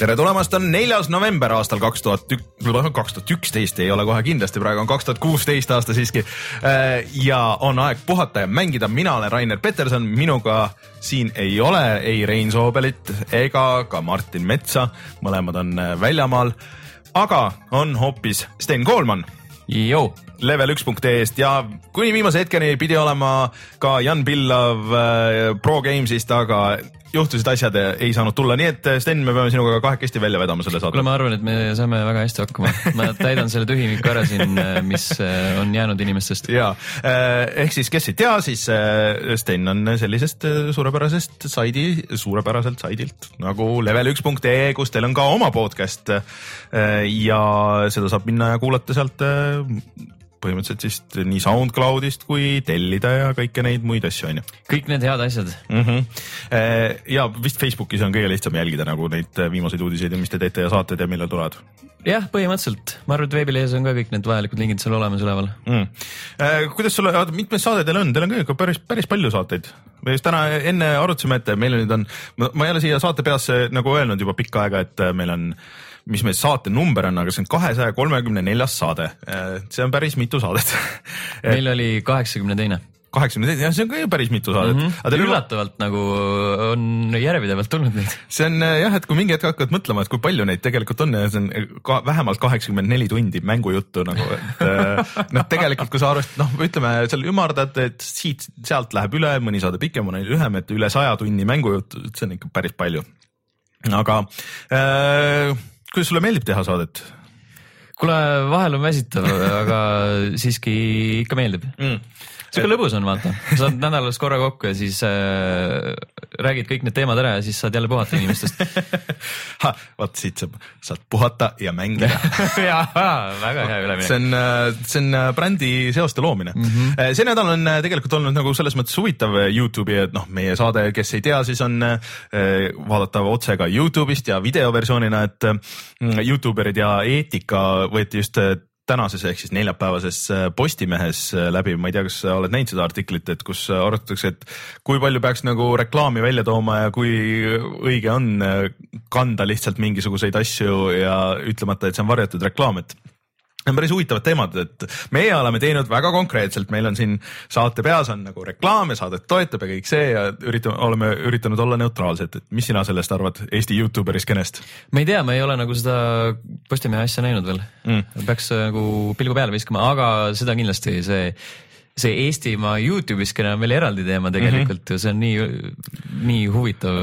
Tere tulemast, on neljas november aastal kaks tuhat ük-, kaks tuhat üksteist ei ole kohe kindlasti, praegu on kaks tuhat kuusteist aasta siiski. ja on aeg puhata ja mängida, mina olen Rainer Peterson, minuga siin ei ole ei Rein Soobelit ega ka Martin Metsa, mõlemad on äh, väljamaal. aga on hoopis Sten Koolman Jou, level üks punkt ee-st ja kuni viimase hetkeni pidi olema ka Jan Pillav äh, Pro Games'ist, aga juhtusid asjad ja ei saanud tulla, nii et äh, Sten, me peame sinuga kahekesti välja vedama selle kuule, saate. ma arvan, et me saame väga hästi hakkama. ma täidan selle tühimiku ära siin, mis äh, on jäänud inimestest. ja ehk siis, kes ei tea, siis äh, Sten on sellisest äh, suurepärasest saidi, suurepäraselt saidilt nagu level üks punkt ee, kus teil on ka oma podcast. ja seda saab minna ja kuulata sealt äh, põhimõtteliselt siis nii SoundCloudist kui tellida ja kõiki neid muid asju, onju kõik need head asjad. mm. -hmm. ja vist Facebookis on kõige lihtsam jälgida nagu neid viimaseid uudiseid ja mis te teete ja saated ja millal tulevad jah, põhimõtteliselt, ma arvan, et veebilehes on ka kõik need vajalikud lingid seal olemas üleval. mm.. kuidas sulle, oota, mitmeid saade teil on, teil on ka ikka päris, päris palju saateid. me just täna enne arutasime, et meil nüüd on, ma ei ole siia saate peasse nagu öelnud juba pikka aega, et meil on mis meil saate number on, aga see on kahesaja kolmekümne neljas saade. see on päris mitu saadet. meil oli kaheksakümne teine. kaheksakümne jah, see on ka ju päris mitu saadet mm. Mhm. üllatavalt nagu on järjepidevalt tulnud neid. see on äh, jah, et kui mingi hetk hakkad mõtlema, et kui palju neid tegelikult on ja see on ka vähemalt kaheksakümmend neli tundi mängujuttu nagu, et äh, noh, tegelikult kui sa arvestad, noh, ütleme seal ümardad, et siit-sealt läheb üle, mõni saade pikem, mõni lühem, et üle saja tunni mängujuttu, see on ikka päris palju. aga äh, kuidas sulle meeldib teha saadet kuule, vahel on väsitav, aga siiski ikka meeldib mm.? Sihuke lõbus on, vaata, saad nädalas korra kokku ja siis äh, räägid kõik need teemad ära ja siis saad jälle puhata inimestest. vot siit saab, saad puhata ja mängida jaa, väga hea üleminek. see on, see on äh, brändi seoste loomine mm. -hmm. see nädal on äh, tegelikult olnud nagu selles mõttes huvitav äh, Youtube'i, et noh, meie saade, kes ei tea, siis on äh, vaadatav otse ka Youtube'ist ja videoversioonina, et äh, Youtuberid ja eetika võeti just äh, tänases ehk siis neljapäevases äh, Postimehes äh, läbi, ma ei tea, kas sa oled näinud seda artiklit, et kus äh, arutatakse, et kui palju peaks nagu reklaami välja tooma ja kui õige on kanda lihtsalt mingisuguseid asju ja ütlemata, et see on varjatud reklaam, et on päris huvitavad teemad, et meie oleme teinud väga konkreetselt, meil on siin saate peas on nagu reklaam ja saadet toetab ja kõik see ja üritame, oleme üritanud olla neutraalsed, et mis sina sellest arvad Eesti Youtuberi skeenest? ma ei tea, ma ei ole nagu seda Postimehe asja näinud veel mm.. peaks nagu pilgu peale viskama, aga seda kindlasti see see Eestimaa Youtube'i skeene on veel eraldi teema tegelikult mm, -hmm. see on nii, nii huvitav,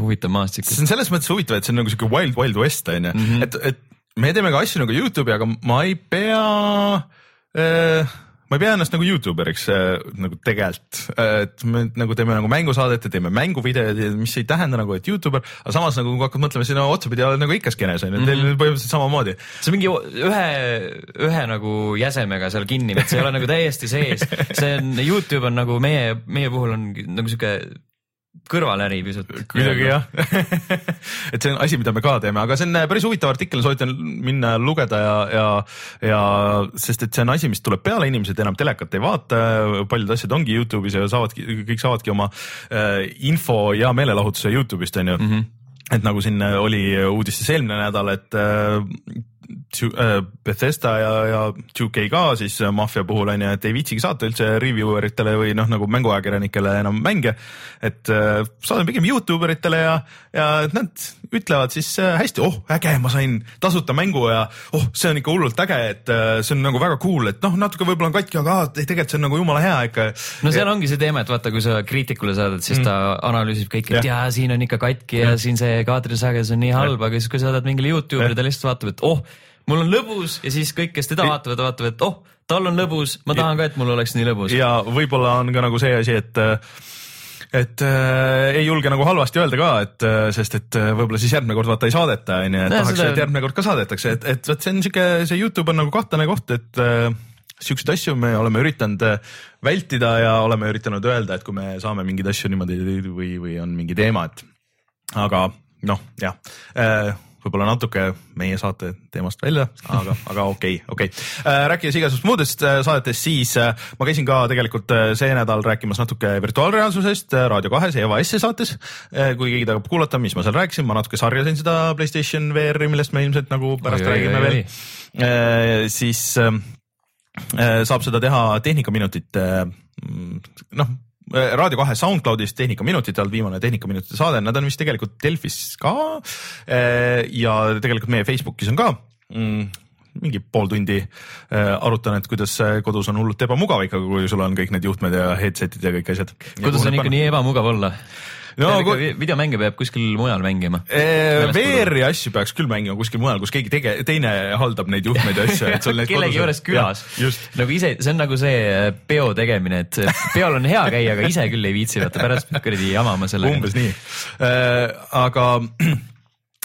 huvitav maastik. see on selles mõttes huvitav, et see on nagu sihuke wild, wild west on ju, et, et me teeme ka asju nagu Youtube'i, aga ma ei pea äh, ma ei pea ennast nagu Youtuberiks äh, nagu tegelikult, et me nagu teeme nagu mängusaadet ja teeme mänguvideod ja mis ei tähenda nagu, et Youtuber, aga samas nagu kui hakkad mõtlema, siis no otsapidi oled nagu ikka skeenes on ju, teil on põhimõtteliselt samamoodi. see on mingi ühe, ühe nagu jäsemega seal kinni, et see ei ole nagu täiesti sees, see on, Youtube on nagu meie, meie puhul on nagu sihuke kõrvaläri pisut. kuidagi jah et see on asi, mida me ka teeme, aga see on päris huvitav artikkel, soovitan minna lugeda ja, ja, ja sest et see on asi, mis tuleb peale, inimesed enam telekat ei vaata, paljud asjad ongi Youtube'is ja saavadki, kõik saavadki oma äh, info ja meelelahutuse Youtube'ist onju mm. -hmm. et nagu siin oli uudistes eelmine nädal, et äh, Ju- äh, Bethesda ja, ja 2K ka siis äh, Mafia puhul on ju, et ei viitsigi saata üldse review eritele või noh, nagu mänguajakirjanikele enam mänge. et äh, saadame pigem Youtube eritele ja, ja nad ütlevad siis äh, hästi, oh äge, ma sain tasuta mängu ja oh, see on ikka hullult äge, et äh, see on nagu väga cool, et noh, natuke võib-olla on katki, aga tegelikult see on nagu jumala hea ikka. no seal ongi see teema, et vaata, kui sa kriitikule saadad, siis ta analüüsib kõike, et Mm. Jaa, siin on ikka katki ja, ja siin see kaadrisagedus on nii halb, aga siis kui sa saadad mingile Youtube'ile, ta lihtsalt vaatab, et oh, mul on lõbus ja siis kõik, kes teda vaatavad, vaatavad, et oh, tal on lõbus, ma tahan ka, et mul oleks nii lõbus. ja võib-olla on ka nagu see asi, et et äh, ei julge nagu halvasti öelda ka, et äh, sest et äh, võib-olla siis järgmine kord vaata ei saadeta, onju, et Nojah, tahaks, seda- et järgmine kord ka saadetakse, et, et vot see on siuke, see Youtube on nagu kahtlane koht, et äh, siukseid asju me oleme üritanud äh, vältida ja oleme üritanud öelda, et kui me saame mingeid asju niimoodi või, või on mingi teema, et aga noh, jah äh, võib-olla natuke meie saate teemast välja, aga, aga okei okay,, okei okay.. rääkides igasugust muudest saadetest, siis ma käisin ka tegelikult see nädal rääkimas natuke virtuaalreaalsusest Raadio kahes Eva S saates. kui keegi tahab kuulata, mis ma seal rääkisin, ma natuke sarjasin seda Playstation VR-i, millest me ilmselt nagu pärast oi, räägime oi, veel. siis saab seda teha Tehnikaminutite noh Äh, Raadio kahe SoundCloudis Tehnikaminutite all viimane Tehnikaminutite saade, nad on vist tegelikult Delfis ka. Äh, ja tegelikult meie Facebookis on ka mm, mingi pool tundi äh, arutan, et kuidas kodus on hullult ebamugav ikka, kui sul on kõik need juhtmed ja headset'id ja kõik asjad. kuidas on ikka nii ebamugav olla? No kui... videomänge peab kuskil mujal mängima. VR-i asju peaks küll mängima kuskil mujal, kus keegi tege-, teine haldab neid juhtmeid ja asju, et sul need kellegi juures külas. nagu ise, see on nagu see äh, peo tegemine, et peol on hea käia, aga ise küll ei viitsi, vaata pärast pead kuradi jamama sellega. umbes nii äh,, aga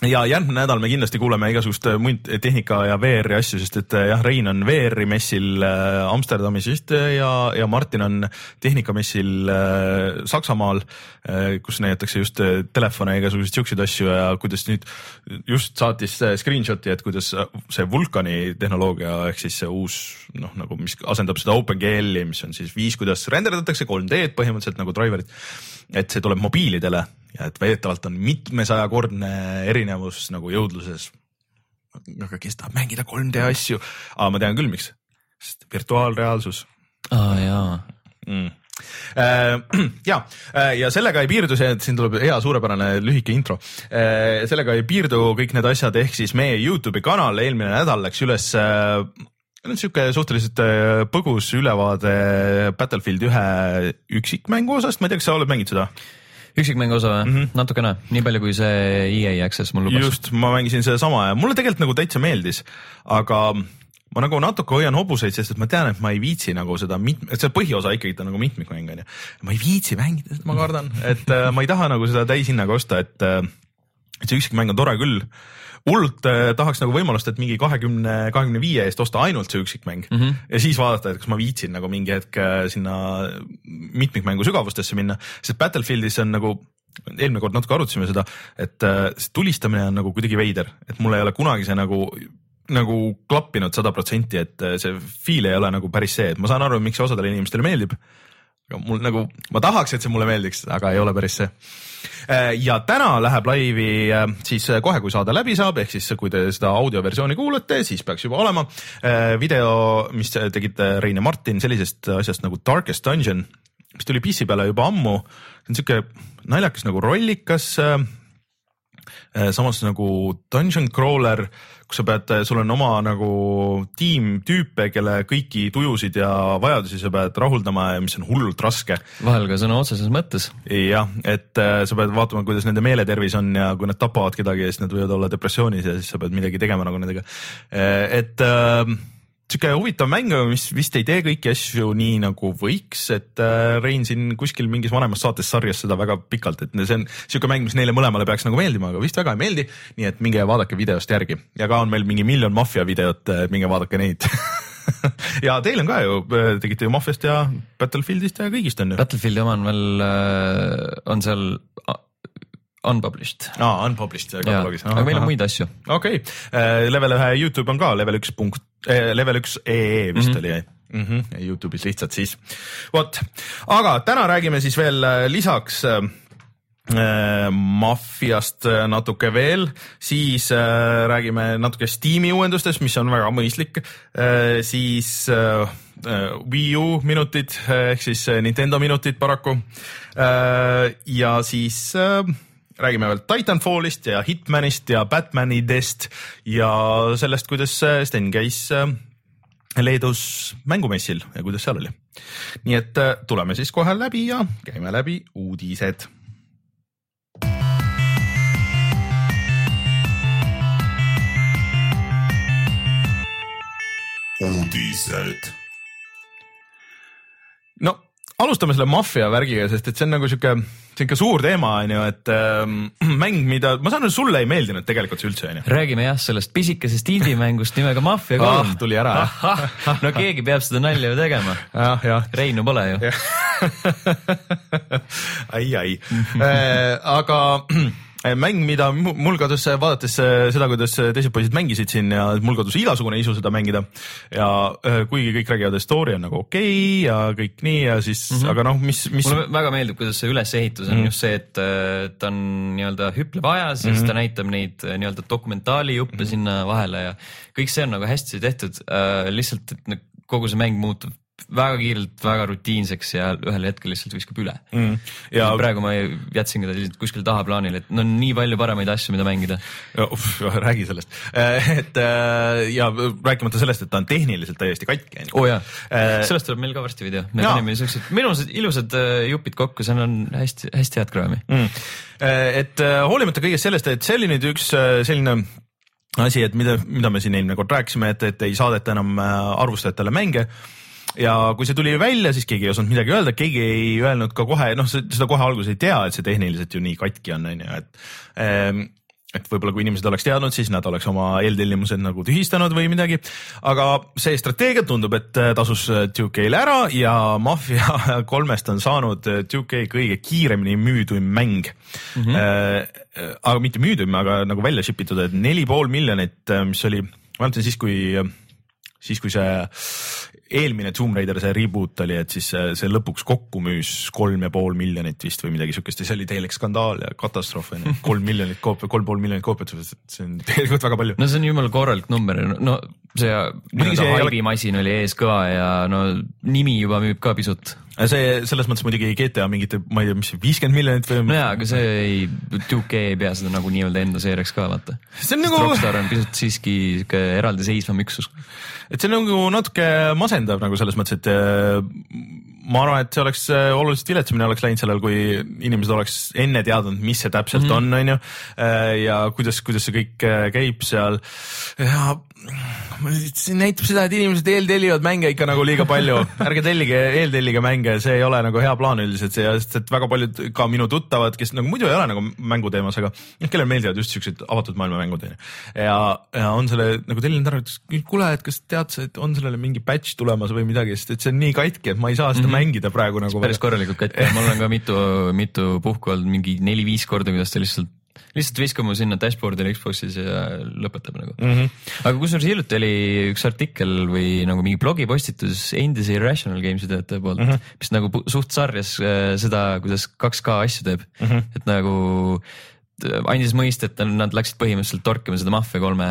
ja järgmine nädal me kindlasti kuuleme igasugust äh, muid tehnika ja VR-i asju, sest et äh, jah, Rein on VR-i messil äh, Amsterdamis vist ja, ja Martin on tehnikamessil Saksamaal, kus näidatakse just telefone ja igasuguseid siukseid asju ja kuidas nüüd just saatis screenshot'i, et kuidas see Vulkani tehnoloogia ehk siis see uus noh, nagu mis asendab seda OpenGL-i, mis on siis viis, kuidas renderdatakse 3D-d põhimõtteliselt nagu driver'id, et see tuleb mobiilidele ja et väidetavalt on mitmesajakordne erinevus nagu jõudluses. aga kes tahab mängida 3D asju, aga ma tean küll, miks, sest virtuaalreaalsus. aa jaa mm äh, ja, äh, ja sellega ei piirdu see, et siin tuleb hea suurepärane lühike intro. Äh, sellega ei piirdu kõik need asjad, ehk siis meie Youtube'i kanal eelmine nädal läks üles niisugune suhteliselt põgus ülevaade Battlefield ühe üksikmängu osast, ma ei tea, kas sa oled mänginud seda? Üksikmängu osa või mm -hmm.? natukene, nii palju kui see EA Access mul lubas. just, ma mängisin sedasama ja mulle tegelikult nagu täitsa meeldis, aga ma nagu natuke hoian hobuseid, sest et ma tean, et ma ei viitsi nagu seda mit-, et see põhiosa ikkagi ta nagu mitmikmäng on ju. ma ei viitsi mängida, ma kardan, et äh, ma ei taha nagu seda täishinnaga osta, et äh, et see üksikmäng on tore küll hullult äh, tahaks nagu võimalust, et mingi kahekümne, kahekümne viie eest osta ainult see üksikmäng mm -hmm. ja siis vaadata, et kas ma viitsin nagu mingi hetk äh, sinna mitmikmängu sügavustesse minna, sest Battlefieldis on nagu eelmine kord natuke arutasime seda, et äh, see tulistamine on nagu kuidagi veider, et mul ei ole kunagi see nagu nagu klappinud sada protsenti, et see feel ei ole nagu päris see, et ma saan aru, miks osadele inimestele meeldib. Mul nagu, ma tahaks, et see mulle meeldiks, aga ei ole päris see Äh, ja täna läheb laivi äh, siis äh, kohe, kui saade läbi saab, ehk siis kui te seda audioversiooni kuulate, siis peaks juba olema video, mis tegite Rein ja Martin sellisest asjast nagu Darkest Dungeon, mis tuli PC peale juba ammu. see on siuke naljakas nagu rollikas samas nagu dungeon crawler, kus sa pead, sul on oma nagu tiim tüüpe, kelle kõiki tujusid ja vajadusi sa pead rahuldama ja mis on hullult raske. vahel ka sõna otseses mõttes. jah, et äh, sa pead vaatama, kuidas nende meeletervis on ja kui nad tapavad kedagi, siis nad võivad olla depressioonis ja siis sa pead midagi tegema nagu nendega. Äh, et äh, sihuke huvitav mäng, mis vist ei tee kõiki asju nii nagu võiks, et äh, Rein siin kuskil mingis vanemas saates sarjas seda väga pikalt, et see on sihuke mäng, mis neile mõlemale peaks nagu meeldima, aga vist väga ei meeldi. nii et minge vaadake videost järgi ja ka on meil mingi miljon maffia videot, minge vaadake neid ja teil on ka ju, tegite ju Maffiast ja Battlefieldist ja kõigist on ju. Battlefieldi oma on veel, on seal Unpublished. aa, Unpublished katalogis. aga meil on muid asju. okei okay., level ühe Youtube on ka level üks punkt level üks ee vist mm -hmm. oli mm -hmm. Youtube'is lihtsalt siis. vot, aga täna räägime siis veel lisaks äh, Maffiast natuke veel, siis äh, räägime natuke Steam'i uuendustest, mis on väga mõistlik äh,, siis äh, Wii U minutid ehk siis Nintendo minutid paraku äh, ja siis äh, räägime veel Titanfallist ja Hitmanist ja Batmanidest ja sellest, kuidas Sten käis äh, Leedus mängumessil ja kuidas seal oli. nii et äh, tuleme siis kohe läbi ja käime läbi uudised uudised. no alustame selle maffia värgiga, sest et see on nagu sihuke, sihuke suur teema on ju, et äh, mäng, mida ma saan aru, sulle ei meeldinud tegelikult see üldse on ju. räägime jah, sellest pisikesest indie-mängust nimega Mafia kolm ah,. tuli ära jah. no keegi peab seda nalja ju tegema. jah. Reinu pole ju. ai, ai äh, aga mäng, mida mul kadus vaadates eh, seda, kuidas teised poisid mängisid siin ja mul kadus igasugune isu seda mängida. ja kuigi kõik räägivad, et story on nagu okei okay ja kõik nii ja siis mm, -hmm. aga noh, mis, mis. mulle väga meeldib, kuidas see ülesehitus on mm -hmm. just see, et ta on nii-öelda hüpleb ajas mm -hmm. ja siis ta mhm. näitab neid nii-öelda dokumentaalijuppe mm -hmm. sinna vahele ja kõik see on nagu hästi tehtud äh,. lihtsalt, et kogu see mäng muutub väga kiirelt väga rutiinseks ja ühel hetkel lihtsalt viskab üle. Mm.. ja praegu ma jätsin ta lihtsalt kuskile tahaplaanile, et no on nii palju paremaid asju, mida mängida. räägi sellest, äh, et äh, ja rääkimata sellest, et ta on tehniliselt täiesti katki. oo oh, jaa, äh, sellest tuleb meil ka varsti video, me panime siuksed ilusad, ilusad jupid kokku, seal on hästi-hästi head kraami. Mm.. et hoolimata kõigest sellest, et see oli nüüd üks selline asi, et mida, mida me siin eelmine kord rääkisime, et, et ei saadeta enam arvustajatele mänge ja kui see tuli välja, siis keegi ei osanud midagi öelda, keegi ei öelnud ka kohe, noh, seda kohe alguses ei tea, et see tehniliselt ju nii katki on, on ju, et ähm, et võib-olla kui inimesed oleks teadnud, siis nad oleks oma eeltellimused nagu tühistanud või midagi. aga see strateegia tundub, et äh, tasus 2K-le äh, ära ja Mafia kolmest on saanud 2K äh, kõige kiiremini müüduim mäng mm. -hmm. Äh, aga mitte müüduim, aga nagu välja ship itud, et neli pool miljonit, mis oli, ma mäletan siis, kui siis kui see eelmine Tomb Raider, see reboot oli, et siis see lõpuks kokku müüs kolm ja pool miljonit vist või midagi siukest ja see oli täielik skandaal ja katastroof onju. kolm miljonit koopiat, kolm pool miljonit koopiat, see on tegelikult väga palju. no see on jumala korralik number, no see nii-öelda haibimasin ole... oli ees kõva ja no nimi juba müüb ka pisut see selles mõttes muidugi GTA mingite, ma ei tea, mis viiskümmend miljonit või. no jaa, aga see ei, 2K ei pea seda nagu nii-öelda enda seeriaks ka vaata. see on nagu. Rockstar on pisut siiski sihuke eraldiseisvam üksus. et see on nagu natuke masendav nagu selles mõttes, et äh, ma arvan, et see oleks äh, oluliselt viletsamini oleks läinud sellel, kui inimesed oleks enne teadnud, mis see täpselt mm -hmm. on, on ju. Äh, ja kuidas, kuidas see kõik käib seal ja see näitab seda, et inimesed eeltellivad mänge ikka nagu liiga palju, ärge tellige, eeltellige mänge, see ei ole nagu hea plaan üldiselt, sest et väga paljud ka minu tuttavad, kes nagu muidu ei ole nagu mänguteemas, aga noh, kellele meeldivad just siuksed avatud maailma mängud onju. ja, ja on selle nagu tellinud ära, ütles kuule, et kas tead sa, et on sellele mingi patch tulemas või midagi, sest et see on nii katki, et ma ei saa seda mm -hmm. mängida praegu nagu. päris korralikult katki, mul on ka mitu, mitu puhku olnud mingi neli-viis korda, kuidas ta lihtsalt lihtsalt viskame sinna dashboard'ile Xbox'is ja lõpetab nagu mm. -hmm. aga kusjuures hiljuti oli üks artikkel või nagu mingi blogipostitus endise Irrational Games'i töötaja poolt mm, -hmm. mis nagu suht sarjas äh, seda, kuidas 2K asju teeb mm, -hmm. et nagu andis mõista, et nad läksid põhimõtteliselt torkima seda Mafia kolme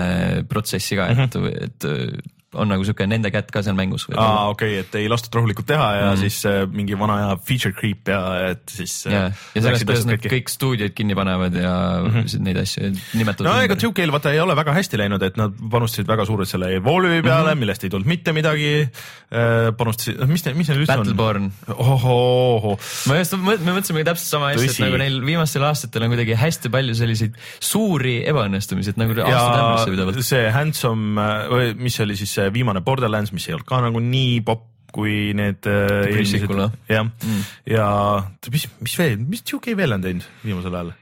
protsessi ka, et mm, -hmm. et on nagu sihuke nende kätt ka seal mängus. aa, okei okay,, et ei lastud rahulikult teha ja mm. siis äh, mingi vana hea feature creep ja et siis. ja, ja sellest, kuidas nad kõik stuudioid kinni panevad ja mm -hmm. neid asju nimetavad. no ega 2K-l vaata ei ole väga hästi läinud, et nad panustasid väga suurelt selle Evolve'i peale mm, -hmm. millest ei tulnud mitte midagi äh,. panustasid, mis, mis neil üldse on? Battleborn. ma just, me mõtlesime täpselt sama asja, et nagu neil viimastel aastatel on kuidagi hästi palju selliseid suuri ebaõnnestumisi, et nagu aastad ämbrisse pidevalt. see Handsome äh, või mis see oli siis see viimane Borderlands, mis ei olnud ka nagu nii popp kui need äh, jah mm., ja mis, mis veel, mis 2K veel on teinud viimasel ajal?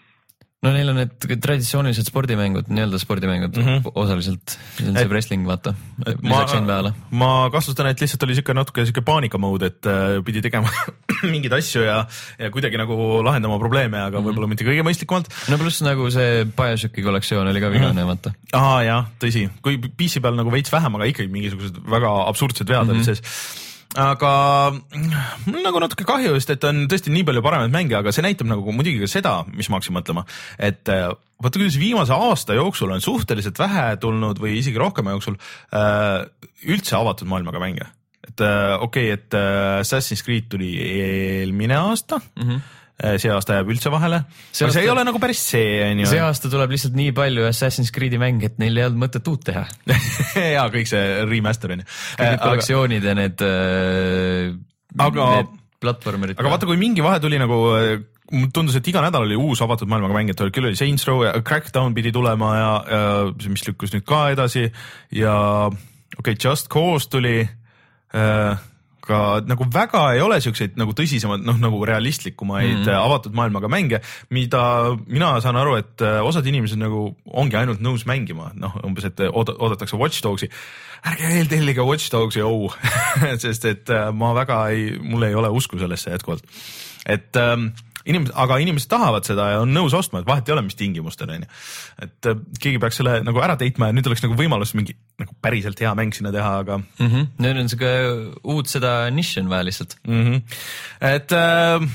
No neil on need traditsioonilised spordimängud, nii-öelda spordimängud mm -hmm. osaliselt, see on see wrestling, vaata, lisaks NBA-le. ma kahtlustan, et lihtsalt oli siuke natuke siuke paanika mode, et äh, pidi tegema mingeid asju ja, ja kuidagi nagu lahendama probleeme, aga mm -hmm. võib-olla mitte kõige mõistlikumalt. no pluss nagu see BioShocki kollektsioon oli ka vigane mm, -hmm. vaata. aa jah, tõsi, kui PC peal nagu veits vähem, aga ikkagi mingisugused väga absurdsed vead mm -hmm. olid sees aga mul nagu natuke kahju just, et on tõesti nii palju paremaid mänge, aga see näitab nagu muidugi ka seda, mis ma hakkasin mõtlema, et äh, vaata, kuidas viimase aasta jooksul on suhteliselt vähe tulnud või isegi rohkema jooksul äh, üldse avatud maailmaga mänge. et äh, okei okay,, et Assassin's Creed tuli eelmine aasta mm. -hmm see aasta jääb üldse vahele. aga aasta... see ei ole nagu päris see, on ju. see aasta tuleb lihtsalt nii palju Assassin's Creed'i mänge, et neil ei olnud mõtet uut teha ja kõik see remaster on ju. kõik need äh, kollektsioonid aga... ja need äh,, aga... platvormerid. aga vaata, kui mingi vahe tuli nagu mulle tundus, et iga nädal oli uus avatud maailmaga mäng, et küll oli Saints Row ja Crackdown pidi tulema ja, ja mis lükkus nüüd ka edasi ja okei okay,, Just Cause tuli äh,. Aga nagu väga ei ole siukseid nagu tõsisemaid, noh nagu realistlikumaid mm -hmm. avatud maailmaga mänge, mida mina saan aru, et äh, osad inimesed nagu ongi ainult nõus mängima, noh umbes, et ood oodatakse Watch Dogsi. ärge veel tellige Watch Dogsi, oh sest et äh, ma väga ei, mul ei ole usku sellesse jätkuvalt, et ähm, inimesed, aga inimesed tahavad seda ja on nõus ostma, et vahet ei ole, mis tingimustel on ju. et äh, keegi peaks selle nagu ära teitma ja nüüd oleks nagu võimalus mingi nagu päriselt hea mäng sinna teha, aga mm. -hmm. nüüd on siuke uut seda nišši on vaja lihtsalt mm. -hmm. et äh,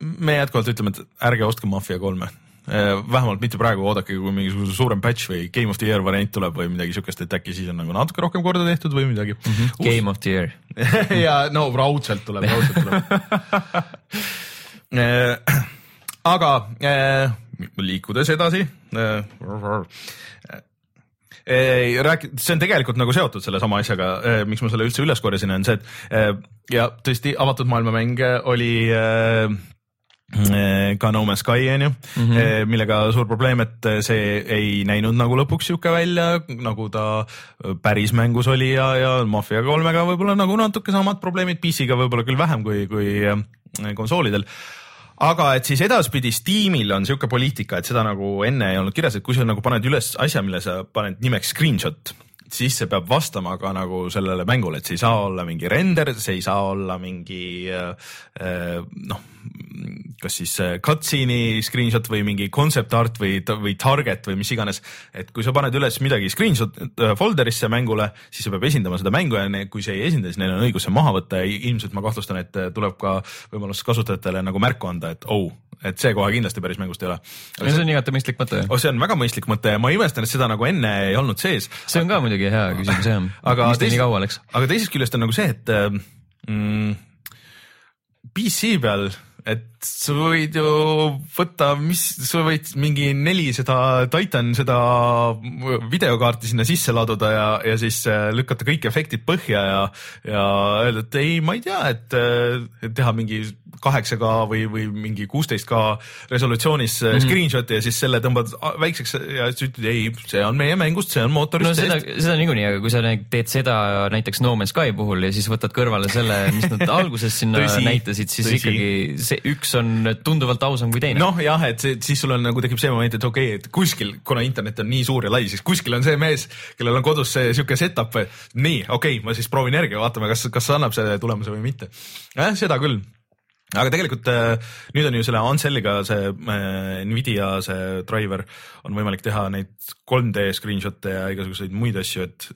me jätkuvalt ütleme, et ärge ostke Mafia kolme äh, vähemalt mitte praegu, oodake, kui mingisugune suurem patch või Game of the Year variant tuleb või midagi siukest, et äkki siis on nagu natuke rohkem korda tehtud või midagi mm. -hmm. Game of the Year ja no raudselt tuleb, raudselt tuleb aga äh, liikudes edasi äh, rääki-, see on tegelikult nagu seotud sellesama asjaga, miks ma selle üldse üles korjasin, on see, et ja tõesti avatud maailmamänge oli ka No Man's Sky on ju mm, -hmm. millega suur probleem, et see ei näinud nagu lõpuks sihuke välja, nagu ta päris mängus oli ja, ja Mafia kolmega võib-olla nagu natuke samad probleemid, PC-ga võib-olla küll vähem kui, kui konsoolidel aga et siis edaspidi Steamil on sihuke poliitika, et seda nagu enne ei olnud kirjas, et kui sa nagu paned üles asja, mille sa paned nimeks screenshot, siis see peab vastama ka nagu sellele mängule, et see ei saa olla mingi render, see ei saa olla mingi äh, äh noh, kas siis äh, cutscene'i screenshot või mingi concept art või, või target või mis iganes. et kui sa paned üles midagi screenshot äh, folder'isse mängule, siis see peab esindama seda mängu ja kui see ei esinda, siis neil on õigus see maha võtta ja ilmselt ma kahtlustan, et tuleb ka võimalus kasutajatele nagu märku anda, et oh, et see kohe kindlasti päris mängust ei ole. see on igati mõistlik mõte. oh, see on väga mõistlik mõte ja ma imestan, et seda nagu enne ei olnud sees. see on ka muidugi hea küsimus jah. aga teisest, aga teisest küljest on nagu see, et mm, PC peal et sa võid ju võtta, mis, sa võid mingi neli seda Titan seda videokaarti sinna sisse laduda ja, ja siis äh, lükata kõik efektid põhja ja, ja öelda, et ei, ma ei tea, et, äh, et teha mingi kaheksa K või, või mingi kuusteist K resolutsioonis mm -hmm. screenshot'i ja siis selle tõmbad väikseks ja siis ütled ei, see on meie mängust, see on mootorist no, seda, seda niikuinii, aga kui sa teed seda näiteks No Man's Sky puhul ja siis võtad kõrvale selle, mis nad alguses sinna tõsi, näitasid, siis tõsi. ikkagi see üks on tunduvalt ausam kui teine. noh, jah, et see, siis sul on nagu tekib see moment, et okei okay,, et kuskil, kuna internet on nii suur ja lai, siis kuskil on see mees, kellel on kodus see sihuke setup, nii, okei okay,, ma siis proovin järgi, vaatame, kas, kas see annab selle tulemuse või mitte. jah, seda küll aga tegelikult äh, nüüd on ju selle Anselliga see äh, Nvidia see driver on võimalik teha neid 3D screenshot'e ja igasuguseid muid asju, et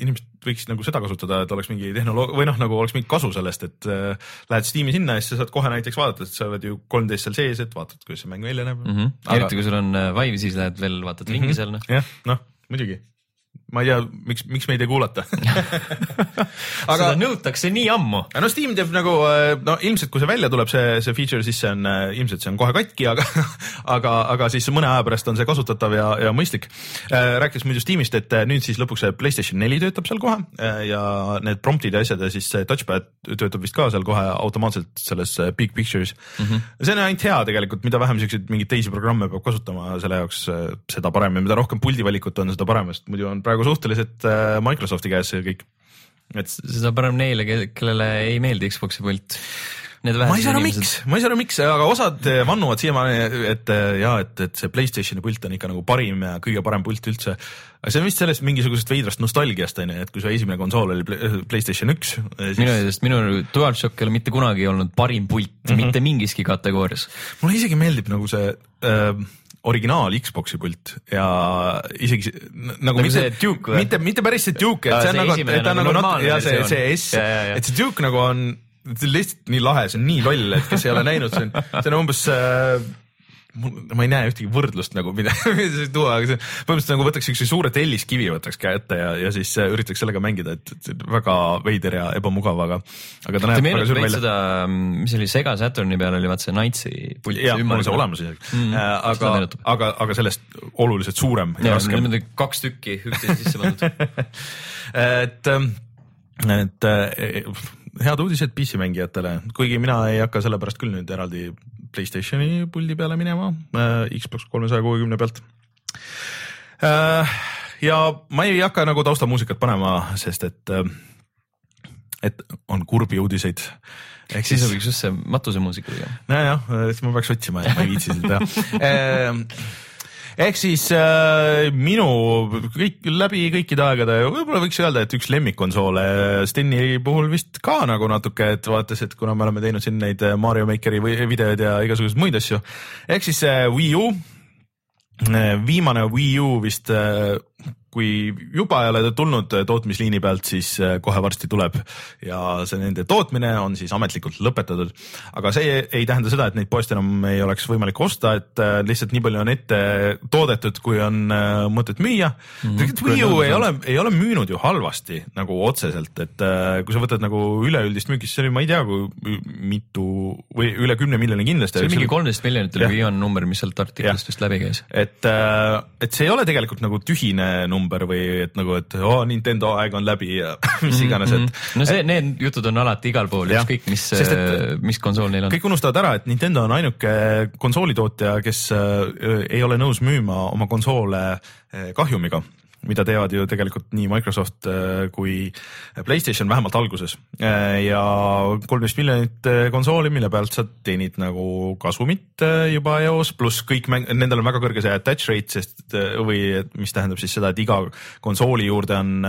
inimesed võiksid nagu seda kasutada, et oleks mingi tehnoloog- või noh, nagu oleks mingi kasu sellest, et äh, lähed Steam'i sinna ja siis sa saad kohe näiteks vaadata, et sa oled ju 3D-s seal sees, et vaatad, kuidas see mäng välja näeb mm. -hmm. Aga... eriti kui sul on Vive, siis lähed veel vaatad ringi mm -hmm. seal noh. jah, noh muidugi ma ei tea, miks, miks meid ei kuulata aga seda nõutakse nii ammu. no Steam teeb nagu, äh, no ilmselt kui see välja tuleb, see, see feature, siis see on äh, ilmselt see on kohe katki, aga aga, aga siis mõne aja pärast on see kasutatav ja, ja mõistlik. Äh, rääkides muidu Steamist, et nüüd siis lõpuks see Playstation neli töötab seal kohe ja need prompt'id ja asjad ja siis see touchpad töötab vist ka seal kohe automaatselt selles big picture'is mm. -hmm. see on ainult hea tegelikult, mida vähem siukseid mingeid teisi programme peab kasutama selle jaoks, seda parem ja mida rohkem puldivalikut on, seda parem, sest muidu on praegu praegu suhteliselt äh, Microsofti käes see kõik. et seda parem neile, kellele ei meeldi Xbox'i pult. ma ei saa aru, miks, ma ei saa aru, miks, aga osad äh, vannuvad siiamaani, et äh, ja et, et see Playstationi pult on ikka nagu parim ja kõige parem pult üldse. aga see on vist sellest mingisugusest veidrast nostalgiast onju, et kui su esimene konsool oli Playstation üks siis.... minu meelest minu DualShock ei ole mitte kunagi olnud parim pult mm, -hmm. mitte mingiski kategoorias. mulle isegi meeldib nagu see äh, originaal Xbox'i pult ja isegi nagu, nagu mitte, mitte, mitte päris see Duke, et see on nagu, et ta on nagu nat- ja see, see S, et see Duke nagu on lihtsalt nii lahe, see on nii loll, et kes ei ole näinud, see on, see on umbes äh, ma ei näe ühtegi võrdlust nagu, mida, tuua, aga see põhimõtteliselt nagu võtaks siukse suure telliskivi võtaks käe ette ja, ja siis äh, üritaks sellega mängida, et, et väga veider ja ebamugav, aga, aga ta näeb väga suur välja. seda, mis oli Sega Saturni peal oli vaata see Knightsi pult. jah, mul on see olemas isegi mm,. Äh, aga, aga, aga sellest oluliselt suurem ja, ja raskem. niimoodi kaks tükki üksteise sisse pandud et, ähm, et äh, head uudised PC mängijatele, kuigi mina ei hakka sellepärast küll nüüd eraldi Playstationi puldi peale minema äh, Xbox kolmesaja kuuekümne pealt äh,. ja ma ei hakka nagu taustamuusikat panema, sest et äh, et on kurbi uudiseid. ehk siis sobiks just see matusemuusika teha. nojah, siis ma peaks otsima ja ma ei viitsi seda teha ehk siis äh, minu kõik läbi kõikide aegade, võib-olla võiks öelda, et üks lemmikkonsoole Steni puhul vist ka nagu natuke, et vaadates, et kuna me oleme teinud siin neid Mario Makeri videoid ja igasuguseid muid asju. ehk siis äh, Wii U, äh, viimane Wii U vist äh, kui juba ei ole tulnud tootmisliini pealt, siis äh, kohe varsti tuleb ja see nende tootmine on siis ametlikult lõpetatud. aga see ei tähenda seda, et neid poest enam ei oleks võimalik osta, et äh, lihtsalt nii palju on ette toodetud, kui on äh, mõtet müüa mm. -hmm. Wii U ei ole, ei ole müünud ju halvasti nagu otseselt, et kui sa võtad nagu üleüldist müüki, siis see oli, ma ei tea, kui mitu või üle kümne miljoni kindlasti. see oli mingi kolmteist miljonit oli viimane number, mis sealt artiklist vist läbi käis. et, et see ei ole tegelikult nagu tühine number number või et nagu, et oo oh, Nintendo aeg on läbi ja mis iganes, et. Mhm. no see, need jutud on alati igal pool, ükskõik mis, mis konsool neil on. kõik unustavad ära, et Nintendo on ainuke konsoolitootja, kes äh, ei ole nõus müüma oma konsoole äh, kahjumiga mida teevad ju tegelikult nii Microsoft äh, kui Playstation vähemalt alguses. Äh, ja kolmteist miljonit äh, konsooli, mille pealt sa teenid nagu kasumit juba eos, pluss kõik mäng, nendel on väga kõrge see attach rate, sest või mis tähendab siis seda, et iga konsooli juurde on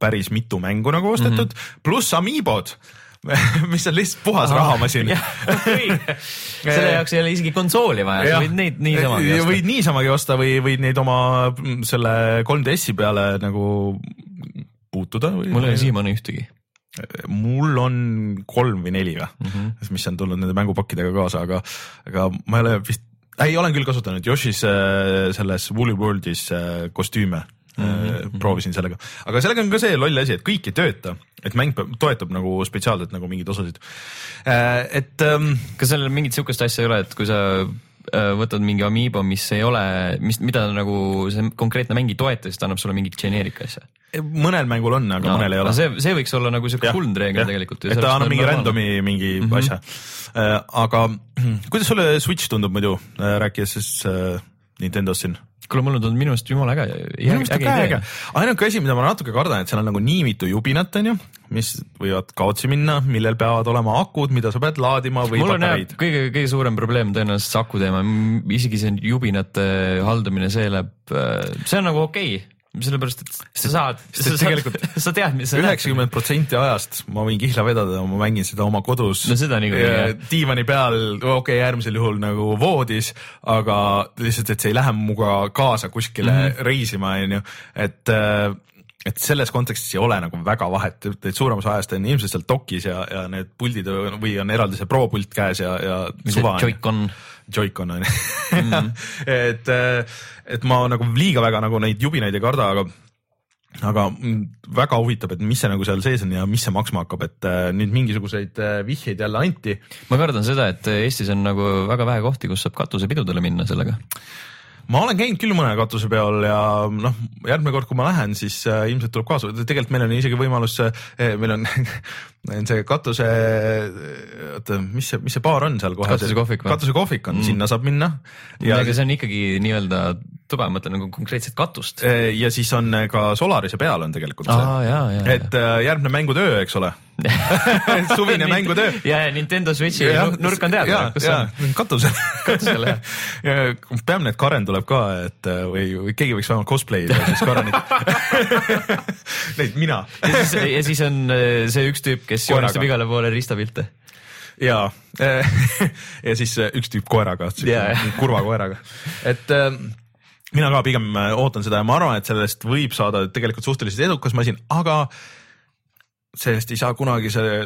päris mitu mängu nagu ostetud mm -hmm., pluss Amiibod mis on lihtsalt puhas Aha, rahamasin selle jaoks ei ole isegi konsooli vaja, sa võid neid niisamagi osta. võid niisamagi osta või võid neid oma mm, selle 3DS-i peale nagu puutuda. mul ei ole siiamaani ühtegi mul on kolm või neli või mm, -hmm. mis on tulnud nende mängupakkidega kaasa, aga, aga ma ei ole vist, ei olen küll kasutanud Yoshi's äh, selles Woolly World'is äh, kostüüme Mm -hmm. proovisin sellega, aga sellega on ka see loll asi, et kõik ei tööta, et mäng peab, toetab nagu spetsiaalselt nagu mingeid osasid. Äh, et ähm,. kas seal mingit sihukest asja ei ole, et kui sa äh, võtad mingi Amiibo, mis ei ole, mis, mida nagu see konkreetne mäng ei toeta, siis ta annab sulle mingit geneerika asja? mõnel mängul on, aga no, mõnel ei ole. see, see võiks olla nagu siuke kuldreegel tegelikult. et ta annab mingi random'i mingi mm -hmm. asja. aga kuidas sulle Switch tundub muidu, rääkides siis Nintendost siin? Kuule, mulle tundub minu arust jumala äge. minu arust on ka äge. ainuke asi, mida ma natuke kardan, et seal on nagu nii mitu jubinat, onju, mis võivad kaotsi minna, millel peavad olema akud, mida sa pead laadima või mul on jah, kõige, kõige suurem probleem tõenäoliselt see aku teema, isegi see jubinate haldamine, see läheb, see on nagu okei okay sellepärast, et sa saad, sa, tegelikult, sa tead, mis sa üheksakümmend protsenti ajast ma võin kihla vedada, ma mängin seda oma kodus. no seda niikuinii. diivani peal, okei okay,, äärmisel juhul nagu voodis, aga lihtsalt, et see ei lähe minuga kaasa kuskile mm -hmm. reisima, onju, et äh, et selles kontekstis ei ole nagu väga vahet, et suurem osa ajast on ilmselt seal dokis ja, ja need puldid või on eraldi see Pro pult käes ja, ja suva. Joy-Con Joy-Con on ju mhm. et, äh, et ma nagu liiga väga nagu neid jubinaid ei karda, aga aga väga huvitab, et mis see nagu seal sees on ja mis see maksma hakkab, et äh, nüüd mingisuguseid äh, vihjeid jälle anti. ma kardan seda, et Eestis on nagu väga vähe kohti, kus saab katusepidudele minna sellega ma olen käinud küll mõne katusepeol ja noh, järgmine kord, kui ma lähen, siis äh, ilmselt tuleb kaasa, tegelikult meil on isegi võimalus äh,, meil on see katuse, oota, mis see, mis see baar on seal kohe? katusekohvik või? katusekohvik on mm., sinna saab minna. ja aga see on ikkagi nii-öelda tuba, ma mõtlen nagu konkreetset katust. Äh, ja siis on ka Solarise peal on tegelikult see, et äh, järgmeb mängutöö, eks ole suvine mängutöö. ja, ja Nintendo Switchi ja, nurk on teada, kus ja, on? katusel katusel jah. Ja peamine, et Karen tuleb ka, et äh, või, või keegi võiks vähemalt cosplay ida siis Karenit. Neid mina. Ja siis, on äh, see üks tüüp, kes joonistab igale poole ristapilte. Ja ja siis äh, üks tüüp koeraga kurva koeraga, et mina ka pigem ootan seda ja ma arvan, et sellest võib saada tegelikult suhteliselt edukas masin, aga sellest ei saa kunagi see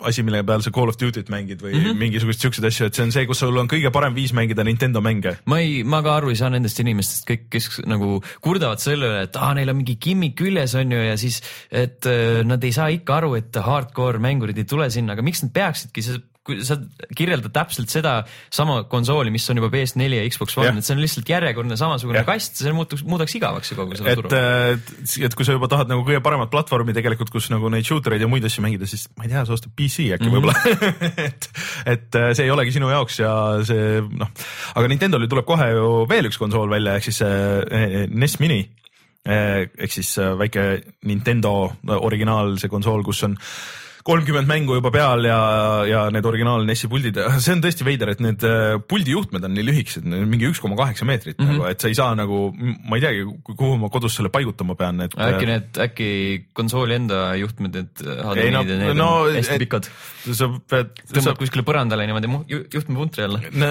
asi, mille peal sa Call of Duty't mängid või mm -hmm. mingisuguseid siukseid asju, et see on see, kus sul on kõige parem viis mängida Nintendo mänge. ma ei, ma ka aru ei saa nendest inimestest kõik, kes nagu kurdavad selle üle, et aa, neil on mingi gimmick küljes on ju ja siis, et äh, nad ei saa ikka aru, et hardcore mängurid ei tule sinna, aga miks nad peaksidki, see kui sa kirjeldad täpselt seda sama konsooli, mis on juba PS4 ja Xbox One, et see on lihtsalt järjekordne samasugune ja. kast, see muutuks, muudaks igavaks ju kogu selle turu. et, et kui sa juba tahad nagu kõige paremat platvormi tegelikult, kus nagu neid shooter eid ja muid asju mängida, siis ma ei tea, sa ostad PC äkki mm -hmm. võib-olla et, et äh, see ei olegi sinu jaoks ja see noh, aga Nintendo'l tuleb kohe ju veel üks konsool välja, ehk siis see NES Mini ehk siis väike Nintendo originaal, see konsool, kus on kolmkümmend mängu juba peal ja, ja need originaal NES-i puldid, see on tõesti veider, et need äh, puldijuhtmed on nii lühikesed, mingi üks koma kaheksa meetrit mm -hmm. nagu, et sa ei saa nagu, ma ei teagi, kuhu ma kodus selle paigutama pean, et. äkki need, äkki konsooli enda juhtmed, need HDMI-d ja need no, on hästi et, pikad. sa pead. tõmbad sa... kuskile põrandale niimoodi juhtmepuntri alla no,.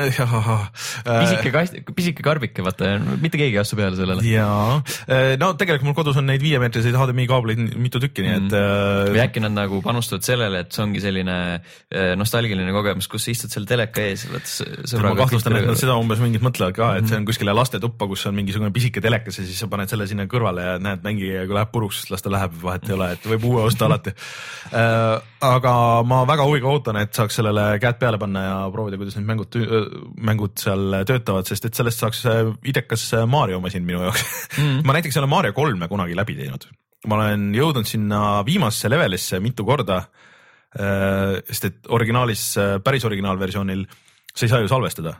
pisike kast, pisike karbike, vaata, mitte keegi ei astu peale sellele. jaa, no tegelikult mul kodus on neid viiemeetriseid HDMI kaableid mitu tükki, nii et mm. või äkki nad nagu panustavad sellele, et see ongi selline nostalgiline kogemus, kus sa istud seal teleka ees, vot sõbraga. ma kahtlustan, et nad seda umbes mingid mõtlevad ka, et see on mhm. kuskile lastetuppa, kus on mingisugune pisike telekas ja siis sa paned selle sinna kõrvale ja näed, mängige ja kui läheb puruks, siis las ta läheb, vahet ei ole, et võib uue osta alati aga ma väga huviga ootan, et saaks sellele käed peale panna ja proovida, kuidas need mängud, mängud seal töötavad, sest et sellest saaks idekas Mario masin minu jaoks mm. ma näiteks ei ole Mario kolme kunagi läbi teinud ma olen jõudnud sinna viimasesse levelisse mitu korda. Äh, sest et originaalis, äh, päris originaalversioonil sa ei saa ju salvestada,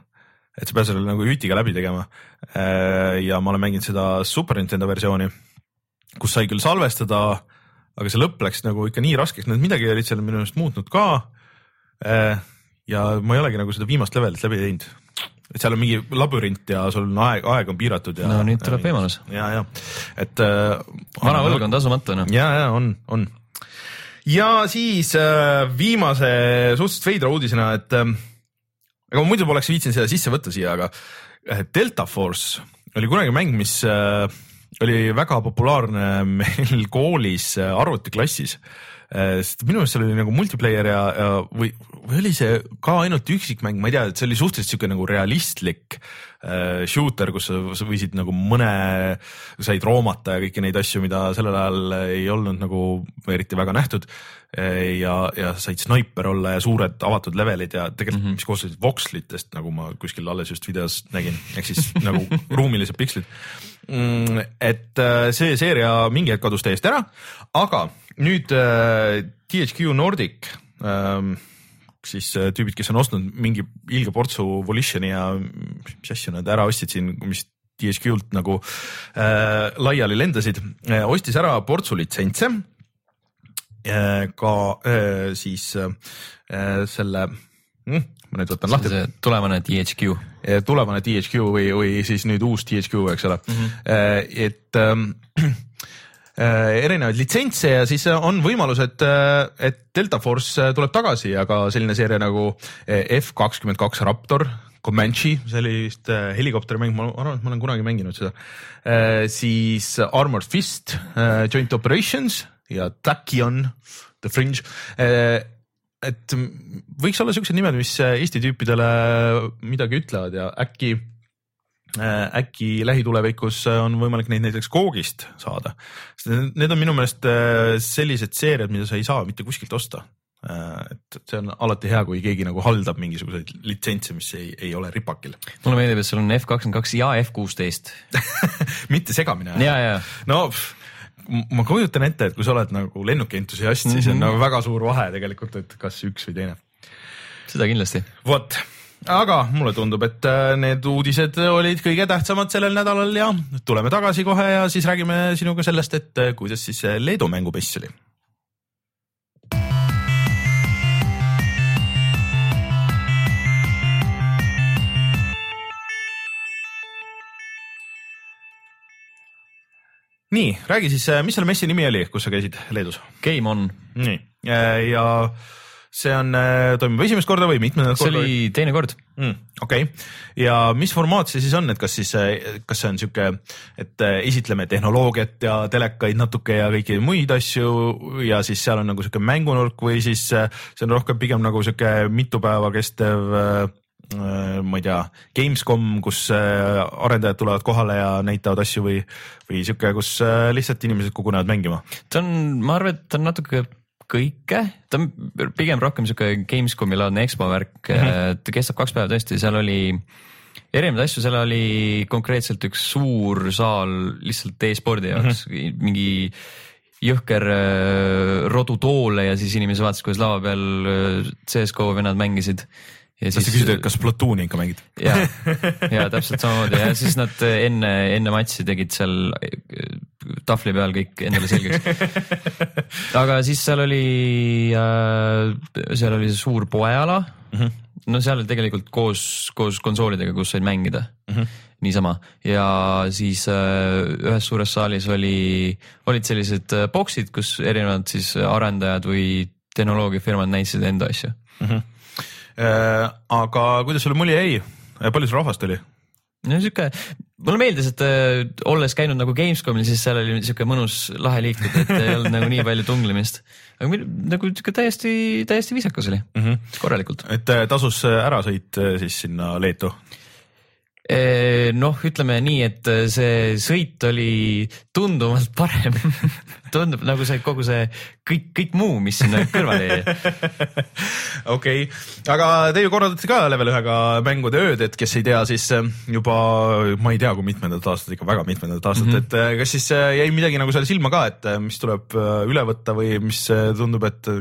et sa pead selle nagu jütiga läbi tegema. Äh, ja ma olen mänginud seda Super Nintendo versiooni, kus sai küll salvestada, aga see lõpp läks nagu ikka nii raskeks, nad midagi olid seal minu meelest muutnud ka. ja ma ei olegi nagu seda viimast levelit läbi teinud et seal on mingi labürint ja sul on aeg, aeg on piiratud ja. no nüüd tuleb võimalus. ja, ja et äh,. vana võlg on tasumata noh. ja, ja on, on. ja siis äh, viimase suhteliselt veidra uudisena, et äh, ega ma muidu poleks viitsinud seda sisse võtta siia, aga äh, Delta Force oli kunagi mäng, mis äh, oli väga populaarne meil koolis äh, arvutiklassis äh, sest minu meelest seal oli nagu multiplayer ja, ja või, või oli see ka ainult üksikmäng, ma ei tea, et see oli suhteliselt sihuke nagu realistlik äh, shooter, kus sa, sa võisid nagu mõne, said roomata ja kõiki neid asju, mida sellel ajal ei olnud nagu eriti väga nähtud äh,. ja, ja said snaiper olla ja suured avatud levelid ja tegelikult mm, -hmm. mis koosnesid vokslitest, nagu ma kuskil alles just videos nägin, ehk siis nagu ruumilised pikslid mm,. et äh, see seeria mingi hetk kadus täiesti ära, aga nüüd äh, THQ Nordic ähm, siis äh, tüübid, kes on ostnud mingi ilge portsu Volitioni ja mis asju nad ära ostsid siin, mis DSQ-lt nagu äh, laiali lendasid äh,, ostis ära portsu litsentse äh,. ka äh, siis äh, selle mm, ma nüüd võtan lahti. tulevane THQ. tulevane THQ või, või siis nüüd uus THQ, eks ole mm. -hmm. et Äh, erinevaid litsentse ja siis on võimalus, et, äh, et Delta Force äh, tuleb tagasi, aga selline seeria nagu F kakskümmend kaks Raptor, Comanche, see oli vist helikopterimäng, ma arvan, et ma olen kunagi mänginud seda. siis Armored Fist, Joint Operations ja Tachyon, The Fringe et võiks olla siuksed nimed, mis Eesti tüüpidele midagi ütlevad ja äkki Äh, äkki lähitulevikus äh, on võimalik neid näiteks Googist saada. Need on minu meelest äh, sellised seeriad, mida sa ei saa mitte kuskilt osta. et see on alati hea, kui keegi nagu haldab mingisuguseid litsentse, mis ei, ei ole ripakil. mulle meeldib, et sul on F kakskümmend kaks ja F kuusteist mitte segamini ajada. no pff, ma kujutan ette, et kui sa oled nagu lennukientusiast mm, -hmm. siis on mhm. nagu väga suur vahe tegelikult, et kas üks või teine. seda kindlasti. vot aga mulle tundub, et äh, need uudised olid kõige tähtsamad sellel nädalal ja tuleme tagasi kohe ja siis räägime sinuga sellest, et äh, kuidas siis Leedu mängupess oli. nii, räägi siis, äh, mis selle messi nimi oli, kus sa käisid Leedus? Game on. nii ja see on, äh, toimub esimest korda või mitmendat korda? see oli teine kord mm,. okei okay., ja mis formaat see siis on, et kas siis, äh, kas see on sihuke, et äh, esitleme tehnoloogiat ja telekaid natuke ja kõiki muid asju ja siis seal on nagu sihuke mängunurk või siis see on rohkem pigem nagu sihuke mitu päeva kestev ma ei tea, Gamescom, kus arendajad tulevad kohale ja näitavad asju või, või sihuke, kus lihtsalt inimesed kogunevad mängima? ta on, ma arvan, et ta on natuke kõike, ta on pigem rohkem sihuke Gamescomi laadne EXPO värk mm, -hmm. ta kestab kaks päeva tõesti, seal oli erinevaid asju, seal oli konkreetselt üks suur saal lihtsalt e-spordi jaoks mm, -hmm. mingi jõhker äh, rodutoole ja siis inimesed vaatasid, kuidas lava peal äh, CS GO vennad mängisid ja sa küsid, et kas Platooni ikka mängid? ja, ja täpselt samamoodi ja siis nad enne, enne matši tegid seal tahvli peal kõik endale selgeks. aga siis seal oli äh,, seal oli suur poeala mm. -hmm. no seal tegelikult koos, koos konsoolidega, kus said mängida mm. -hmm niisama ja siis äh, ühes suures saalis oli, olid sellised äh, boksid, kus erinevad siis arendajad või tehnoloogiafirmad näitasid enda asju mm. -hmm Äh, aga kuidas sulle mulje jäi, palju sul rahvast oli? no sihuke, mulle meeldis, et äh, olles käinud nagu Gamescomil, siis seal oli sihuke mõnus lahe liikuda, et ei olnud nagu nii palju tunglemist. aga meil, nagu sihuke täiesti, täiesti viisakas oli mm, -hmm. korralikult. et äh, tasus ära sõit siis sinna Leetu? Noh, ütleme nii, et see sõit oli tunduvalt parem tundub nagu see kogu see kõik, kõik muu, mis sinna kõrvale jäi. okei, aga te ju korraldate ka level ühega mängude ööd, et kes ei tea, siis äh, juba ma ei tea, kui mitmendat aastat, ikka väga mitmendat aastat mm, -hmm. et kas siis jäi midagi nagu seal silma ka, et mis tuleb üle võtta või mis tundub, et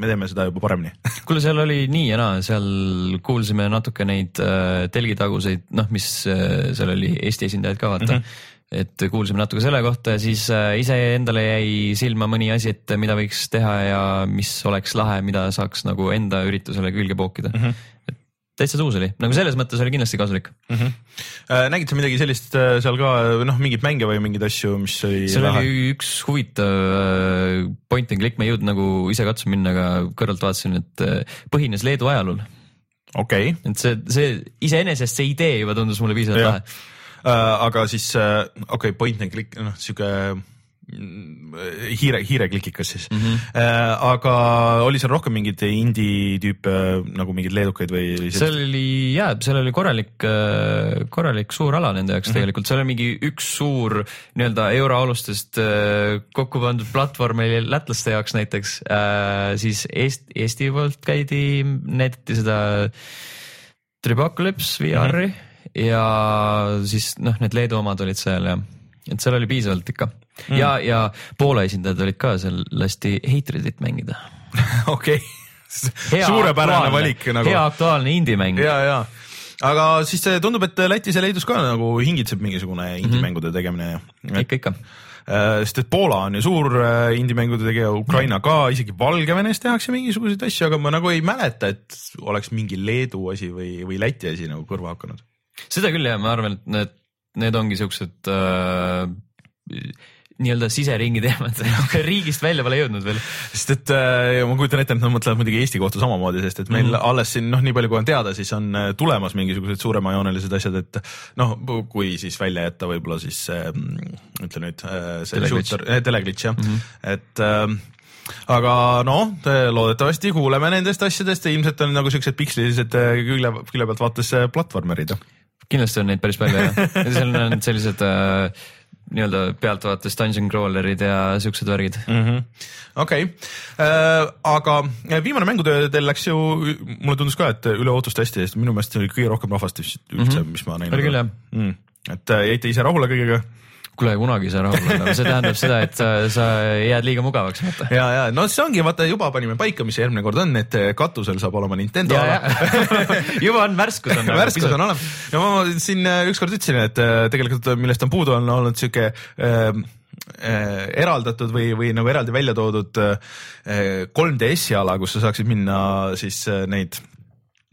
me teeme seda juba paremini kuule, seal oli nii ja naa, seal kuulsime natuke neid äh, telgitaguseid, noh, mis äh, seal oli Eesti esindajaid ka vaata mm. -hmm et kuulsime natuke selle kohta ja siis äh, iseendale jäi silma mõni asi, et mida võiks teha ja mis oleks lahe, mida saaks nagu enda üritusele külge pookida mm. -hmm täitsa tuus oli, nagu selles mõttes oli kindlasti kasulik mm. -hmm. Äh, nägid sa midagi sellist äh, seal ka, noh, mingeid mänge või mingeid asju, mis oli? seal lahe? oli üks huvitav äh, point and click, ma ei jõudnud nagu ise katsuma minna, aga kõrvalt vaatasin, et äh, põhines Leedu ajalool. okei okay.. et see, see iseenesest see idee juba tundus mulle piisavalt lahe äh,. aga siis äh, okei okay,, point and click, noh sihuke hiire, hiireklikikas siis mm. -hmm. Äh, aga oli seal rohkem mingeid indie tüüpe nagu mingeid leedukaid või? seal oli jaa, seal oli korralik, äh, korralik suur ala nende jaoks mm -hmm. tegelikult, seal oli mingi üks suur nii-öelda euroalustest äh, kokku pandud platvorm oli lätlaste jaoks näiteks äh,, siis Eesti, Eesti poolt käidi, näidati seda Tribocalypse VR-i mm -hmm. ja siis noh, need Leedu omad olid seal ja et seal oli piisavalt ikka mm. ja, ja Poola esindajad olid ka seal, lasti Hatredit mängida okei suurepärane valik nagu. hea aktuaalne indie-mäng. ja, ja aga siis tundub, et Lätis ja Leedus ka nagu hingitseb mingisugune indie-mängude tegemine. ikka, ikka äh, sest et Poola on ju suur indie-mängude tegija, Ukraina ka, isegi Valgevenes tehakse mingisuguseid asju, aga ma nagu ei mäleta, et oleks mingi Leedu asi või, või Läti asi nagu kõrva hakanud. seda küll jah, ma arvan, et need, need ongi siuksed äh, nii-öelda siseringi teemad riigist välja pole jõudnud veel. sest et äh, ma kujutan ette, et nad mõtlevad muidugi Eesti kohta samamoodi, sest et meil mm -hmm. alles siin noh, nii palju kui on teada, siis on äh, tulemas mingisugused suuremajoonelised asjad, et noh, kui siis välja jätta võib-olla siis äh, ütle nüüd äh, see shooter, teleglitch jah mm, -hmm. et äh, aga noh, loodetavasti kuuleme nendest asjadest ja ilmselt on nagu siuksed pikslilised äh, külje, külje pealt vaates äh, platvormerid. Kindlasti on neid päris palju jah, seal on sellised äh, nii-öelda pealtvaates dungeon crawler'id ja siuksed värgid. -hmm.. okei. Äh,, aga viimane mängutöö teil läks ju, mulle tundus ka, et üle ootuste hästi, sest minu meelest see oli kõige rohkem rahvast üldse mm, -hmm. mis ma näinud olen. oli küll jah. Mm.. et äh, jäite ise rahule kõigega kuule kunagi ei saa rahul olla, see tähendab seda, et sa, sa jääd liiga mugavaks, vaata. ja, ja no see ongi, vaata juba panime paika, mis järgmine kord on, et katusel saab olema Nintendo ala. juba on värskus on värskus on olemas ja ma siin äh, ükskord ütlesin, et äh, tegelikult millest on puudu, on olnud sihuke äh, eraldatud või, või nagu eraldi välja toodud äh, 3DS-i ala, kus sa saaksid minna siis neid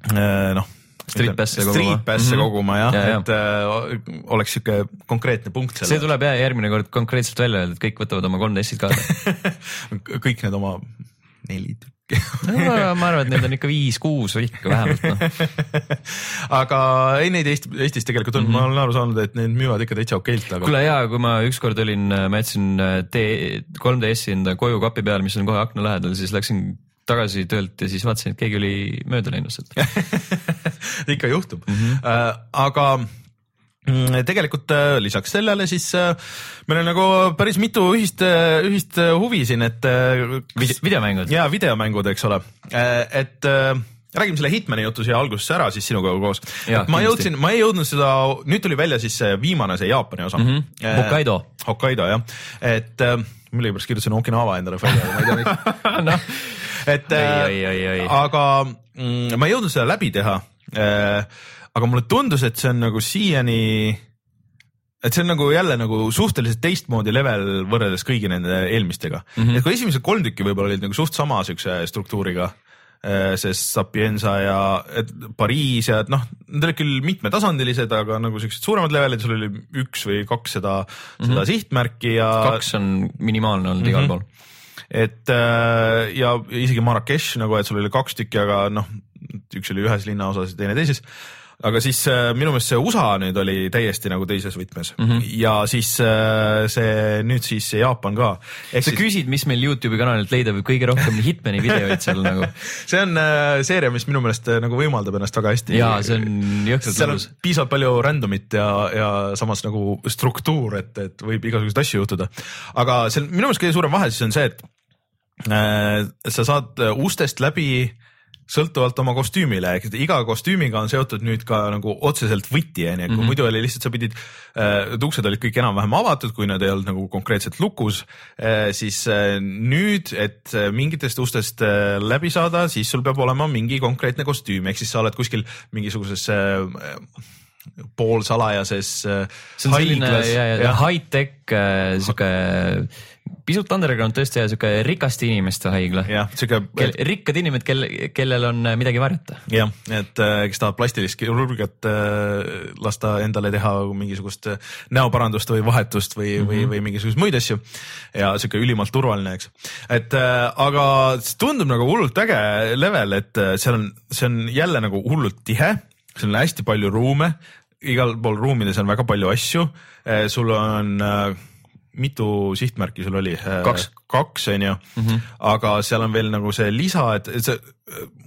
noh Street Pass'e koguma. Street Pass'e mm -hmm. koguma jah ja, ja., et äh, oleks sihuke konkreetne punkt seal. see tuleb jah järgmine kord konkreetselt välja öelda, et kõik võtavad oma 3DS-id kaasa kõik need oma neli tükki no ma arvan, et neid on ikka viis-kuus või ikka vähemalt noh aga ei, neid Eesti, Eestis tegelikult on mm, -hmm. ma olen aru saanud, et need müüvad ikka täitsa okeilt aga.... kuule jaa, kui ma ükskord olin, ma jätsin D, 3DS-i enda koju kapi peale, mis on kohe akna lähedal, siis läksin tagasi töölt ja siis vaatasin, et keegi oli mööda läinud sealt ikka juhtub mm, -hmm. äh, aga mm, tegelikult äh, lisaks sellele siis äh, meil on nagu päris mitu ühist, äh, ühist huvi siin, et kas.... videomängud. ja videomängud, eks ole, et räägime selle Hitmani jutu siia algusesse ära siis sinuga koos. ma jõudsin, ma ei jõudnud seda, nüüd tuli välja siis see viimane, see Jaapani osa mm. -hmm. Hokkaido. Hokkaido jah, et millegipärast kirjutasin Okinawa endale välja, ma ei tea miks noh, et Oi, oi, oi, oi. aga mm, ma ei jõudnud seda läbi teha. aga mulle tundus, et see on nagu siiani et see on nagu jälle nagu suhteliselt teistmoodi level võrreldes kõigi nende eelmistega mm. -hmm. et kui esimesed kolm tükki võib-olla olid nagu suht sama siukse struktuuriga, sest Sapienza ja et Pariis ja et noh, need olid küll mitmetasandilised, aga nagu siuksed suuremad levelid, sul oli üks või kaks seda mm, -hmm. seda sihtmärki ja. kaks on minimaalne olnud mm -hmm. igal pool. Et ja isegi Marrakech nagu, et sul oli kaks tükki, aga noh, üks oli ühes linnaosas ja teine teises aga siis äh, minu meelest see USA nüüd oli täiesti nagu teises võtmes mm -hmm. ja siis äh, see nüüd siis Jaapan ka. sa siis... küsid, mis meil Youtube'i kanalilt leida võib kõige rohkem Hitmani videoid seal nagu? see on äh, seeria, mis minu meelest äh, nagu võimaldab ennast väga hästi. ja see on jõhkralt lõbus. piisavalt palju random'it ja, ja samas nagu struktuur, et, et võib igasuguseid asju juhtuda. aga seal minu meelest kõige suurem vahe siis on see, et äh, sa saad ustest läbi äh, sõltuvalt oma kostüümile, ehk et iga kostüümiga on seotud nüüd ka nagu otseselt võti onju, kui mm -hmm. muidu oli lihtsalt sa pidid äh,, uksed olid kõik enam-vähem avatud, kui nad ei olnud nagu konkreetselt lukus äh,, siis äh, nüüd, et äh, mingitest ustest äh, läbi saada, siis sul peab olema mingi konkreetne kostüüm, ehk siis sa oled kuskil mingisuguses äh, poolsalajases äh, see on selline high-tech äh, sihuke pisut underground tõesti ja sihuke rikaste inimeste haigla. jah, sihuke Kel,. rikkad inimesed, kel, kellel on äh, midagi varjata. jah, et kes tahavad plastilist kirurgiat lasta endale teha mingisugust näoparandust või vahetust või mm, -hmm. või, või mingisuguseid muid asju. ja sihuke ülimalt turvaline, eks. et aga see tundub nagu hullult äge level, et seal on, see on jälle nagu hullult tihe, seal on hästi palju ruume, igal pool ruumides on väga palju asju, sul on äh, mitu sihtmärki sul oli? kaks, kaks on ju mm, -hmm. aga seal on veel nagu see lisa, et see,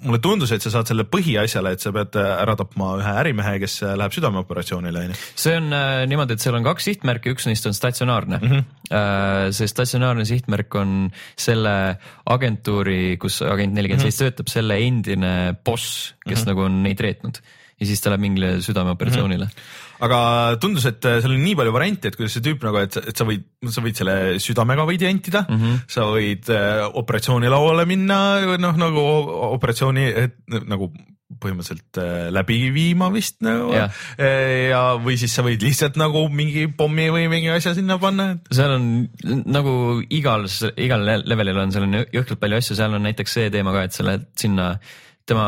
mulle tundus, et sa saad selle põhiasjale, et sa pead ära tapma ühe ärimehe, kes läheb südameoperatsioonile on ju. see on äh, niimoodi, et seal on kaks sihtmärki, üks neist on statsionaarne mm. -hmm. Äh, see statsionaarne sihtmärk on selle agentuuri, kus agent nelikümmend seitse mhm. töötab, selle endine boss, kes mm -hmm. nagu on neid reetnud ja siis ta läheb mingile südameoperatsioonile mm. -hmm aga tundus, et äh, seal on nii palju variante, et kuidas see tüüp nagu, et, et sa võid, sa võid selle südamega võid jantida mm, -hmm. sa võid äh, operatsioonilauale minna, noh nagu operatsiooni et, nagu põhimõtteliselt äh, läbi viima vist nagu ja. Äh, ja, või siis sa võid lihtsalt nagu mingi pommi või mingi asja sinna panna. seal on nagu igal, igal levelil on seal on jõhkralt palju asju, seal on näiteks see teema ka, et sa lähed sinna tema,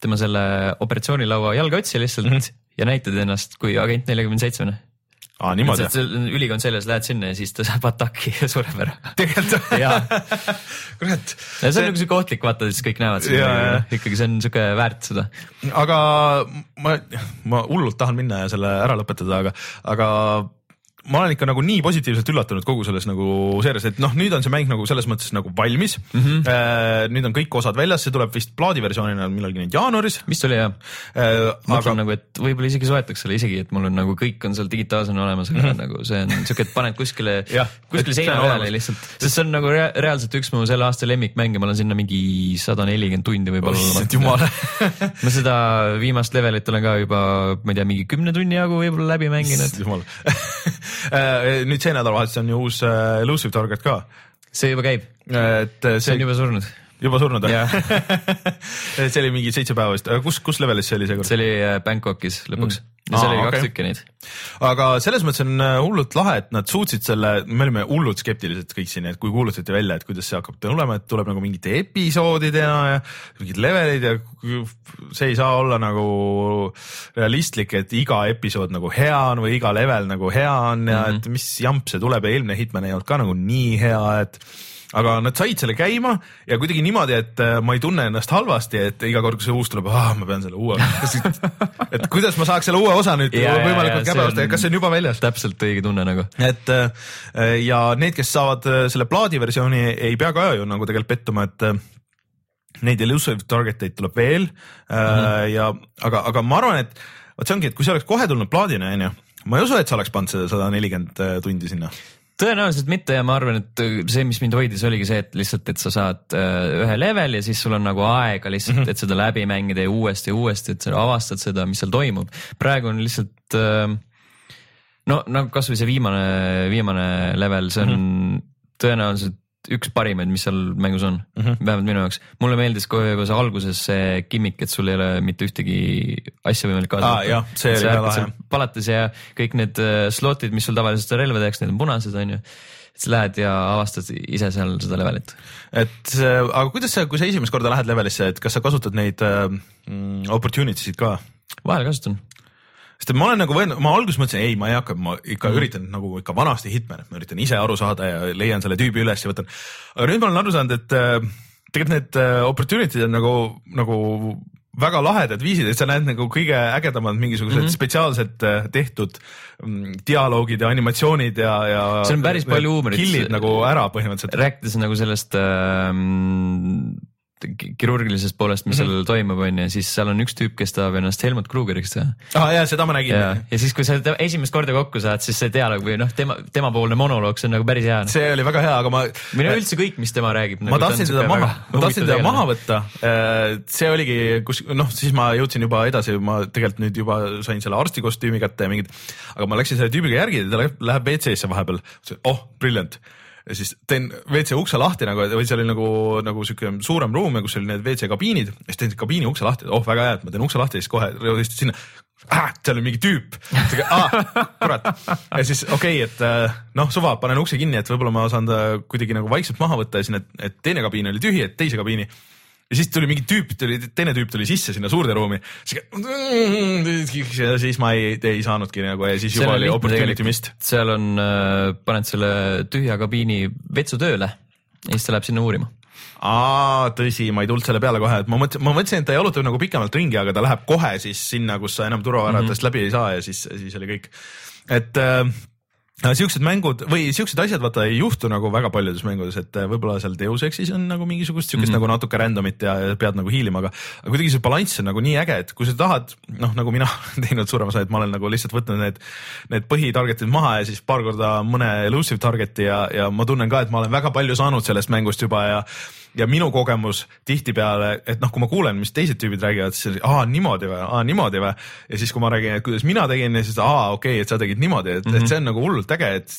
tema selle operatsioonilaua jalga otsi lihtsalt mm -hmm ja näitad ennast kui agent neljakümne seitsmene aa, niimoodi? ülikond seljas, lähed sinna ja siis ta saab ataki ja sureb ära. tegelikult kurat. see on see... nagu siuke ohtlik, vaata siis kõik näevad seda, ikkagi see on siuke väärt seda. aga ma, ma hullult tahan minna ja selle ära lõpetada, aga, aga ma olen ikka nagu nii positiivselt üllatunud kogu selles nagu seerias, et noh, nüüd on see mäng nagu selles mõttes nagu valmis mm. -hmm. Nüüd on kõik osad väljas, see tuleb vist plaadiversioonina millalgi nüüd jaanuaris. vist oli jah äh,. mõtlen aga... nagu, et võib-olla isegi soetaks selle isegi, et mul on nagu kõik on seal digitaalsena olemas, aga mm -hmm. nagu see on siuke, et paned kuskile kuskile seina peale lihtsalt, sest see on nagu rea reaalselt üks mu selle aasta lemmikmänge, ma olen sinna mingi sada nelikümmend tundi võib-olla olnud. jumal ma seda viimast levelit olen ka juba, ma ei tea, mingi kümne tunni jagu võib-olla läbi mänginud. jumal Äh, nüüd see nädalavahetus on ju uus äh, Elusive Target ka. see juba käib. et see, see on juba surnud juba surnud või see oli mingi seitse päeva vist, kus, kus levelis see oli seekord? see oli äh, Bangkokis lõpuks mm ja seal oli kaks okay. tükki neid. aga selles mõttes on äh, hullult lahe, et nad suutsid selle, me olime hullult skeptilised kõik siin, et kui kuulutati välja, et kuidas see hakkab tulema, et tuleb nagu mingite episoodidena ja mingid levelid ja see ei saa olla nagu realistlik, et iga episood nagu hea on või iga level nagu hea on ja mm -hmm. et mis jamp see tuleb ja eelmine Hitman ei olnud ka nagu nii hea, et aga nad said selle käima ja kuidagi niimoodi, et äh, ma ei tunne ennast halvasti, et iga kord, kui see uus tuleb, ah, ma pean selle uue et kuidas ma saaks selle uue osa nüüd ja, võimalikult käbeosta ja kas see on juba väljas? täpselt õige tunne nagu. et äh, ja need, kes saavad äh, selle plaadiversiooni, ei pea ka ju nagu tegelikult pettuma, et neid elusive target eid tuleb veel mm -hmm. ja aga, aga ma arvan, et vot see ongi, et kui see oleks kohe tulnud plaadina, onju, ma ei usu, et sa oleks pannud seda sada nelikümmend tundi sinna tõenäoliselt mitte ja ma arvan, et see, mis mind hoidis, oligi see, et lihtsalt, et sa saad äh, ühe leveli ja siis sul on nagu aega lihtsalt mm, -hmm. et seda läbi mängida ja uuesti ja uuesti, et sa avastad seda, mis seal toimub. praegu on lihtsalt äh, no nagu kasvõi see viimane, viimane level, see on mm -hmm. tõenäoliselt üks parimaid, mis seal mängus on mm, -hmm. vähemalt minu jaoks. mulle meeldis kohe juba see alguses see gimmick, et sul ei ole mitte ühtegi asja võimalik kaasa ah,. jah, see oli väga lahe. palates ja kõik need äh, slot'id, mis sul tavaliselt relvadeks, need on punased, on ju sa lähed ja avastad ise seal seda levelit. et aga kuidas sa, kui sa esimest korda lähed levelisse, et kas sa kasutad neid äh, opportunity sid ka? vahel kasutan sest ma olen nagu võinud, ma alguses mõtlesin, ei, ma ei hakka, ma ikka mm. üritan nagu ikka vanasti Hitman, et ma üritan ise aru saada ja leian selle tüübi üles ja võtan. aga nüüd ma olen aru saanud, et äh, tegelikult need äh, opportunity'd on nagu, nagu väga lahedad viisid, et sa näed nagu kõige ägedamad mingisugused mm -hmm. spetsiaalselt äh, tehtud dialoogid ja animatsioonid ja, ja. seal on päris palju huumorit. kill'id nagu ära põhimõtteliselt. rääkides nagu sellest ähm kirurgilisest poolest, mis mm -hmm. seal toimub, on ju, siis seal on üks tüüp, kes tahab ennast Helmut Krugeriks teha. aa ah, jaa, seda ma nägin. ja siis, kui sa esimest korda kokku saad, siis see dialoog või noh, tema, temapoolne monoloog, see on nagu päris hea no.. see oli väga hea, aga ma. no üldse kõik, mis tema räägib. ma nagu tahtsin teda maha, ma tahtsin teda maha võtta. Äh, see oligi, kus noh, siis ma jõudsin juba edasi, ma tegelikult nüüd juba sain selle arstikostüümi kätte ja mingid, aga ma läksin selle tüübiga järgi, ta läheb WC-sse vahepeal. oh, brilliant ja siis teen WC ukse lahti nagu või see oli nagu, nagu siuke suurem ruum kus oli need WC kabiinid. Siis teen kabiini ukse lahti, oh väga hea, et ma teen ukse lahti siis kohe rõhustasin sinna. Ah,. seal oli mingi tüüp, kurat. Ja siis okei okay,, et äh, noh, suva, panen ukse kinni, et võib-olla ma saan ta kuidagi nagu vaikselt maha võtta ja siis need, et teine kabiin oli tühi, et teise kabiini ja siis tuli mingi tüüp, tuli, teine tüüp tuli sisse sinna suurde ruumi. siis ma ei, ei saanudki nagu ja siis juba oli opportunity missed. seal on äh,, paned selle tühja kabiini vetsu tööle ja siis ta läheb sinna uurima aa, tõsi, ma ei tulnud selle peale kohe, et ma mõtlesin, ma mõtlesin, et ta jalutab nagu pikemalt ringi, aga ta läheb kohe siis sinna, kus sa enam turvaväravatest mm -hmm. läbi ei saa ja siis, siis oli kõik. et äh, siuksed mängud või siuksed asjad vaata ei juhtu nagu väga paljudes mängudes, et äh, võib-olla seal Deus Exis on nagu mingisugust siukest mm -hmm. nagu natuke random'it ja, pead nagu hiilima, aga aga kuidagi see balanss on nagu nii äge, et kui sa tahad, noh nagu mina teinud suurema osa, et ma olen nagu lihtsalt võtnud need, need põhitarget'id maha ja siis paar korda mõne elusive target'i ja, ja ma tunnen ka, et ma olen väga palju saanud sellest mängust juba ja ja minu kogemus tihtipeale, et noh, kui ma kuulen, mis teised tüübid räägivad, siis aa niimoodi või, aa niimoodi või. ja siis, kui ma räägin, et kuidas mina tegin, siis aa okei okay,, et sa tegid niimoodi, et mm, -hmm. et mhm. see on nagu hullult äge, et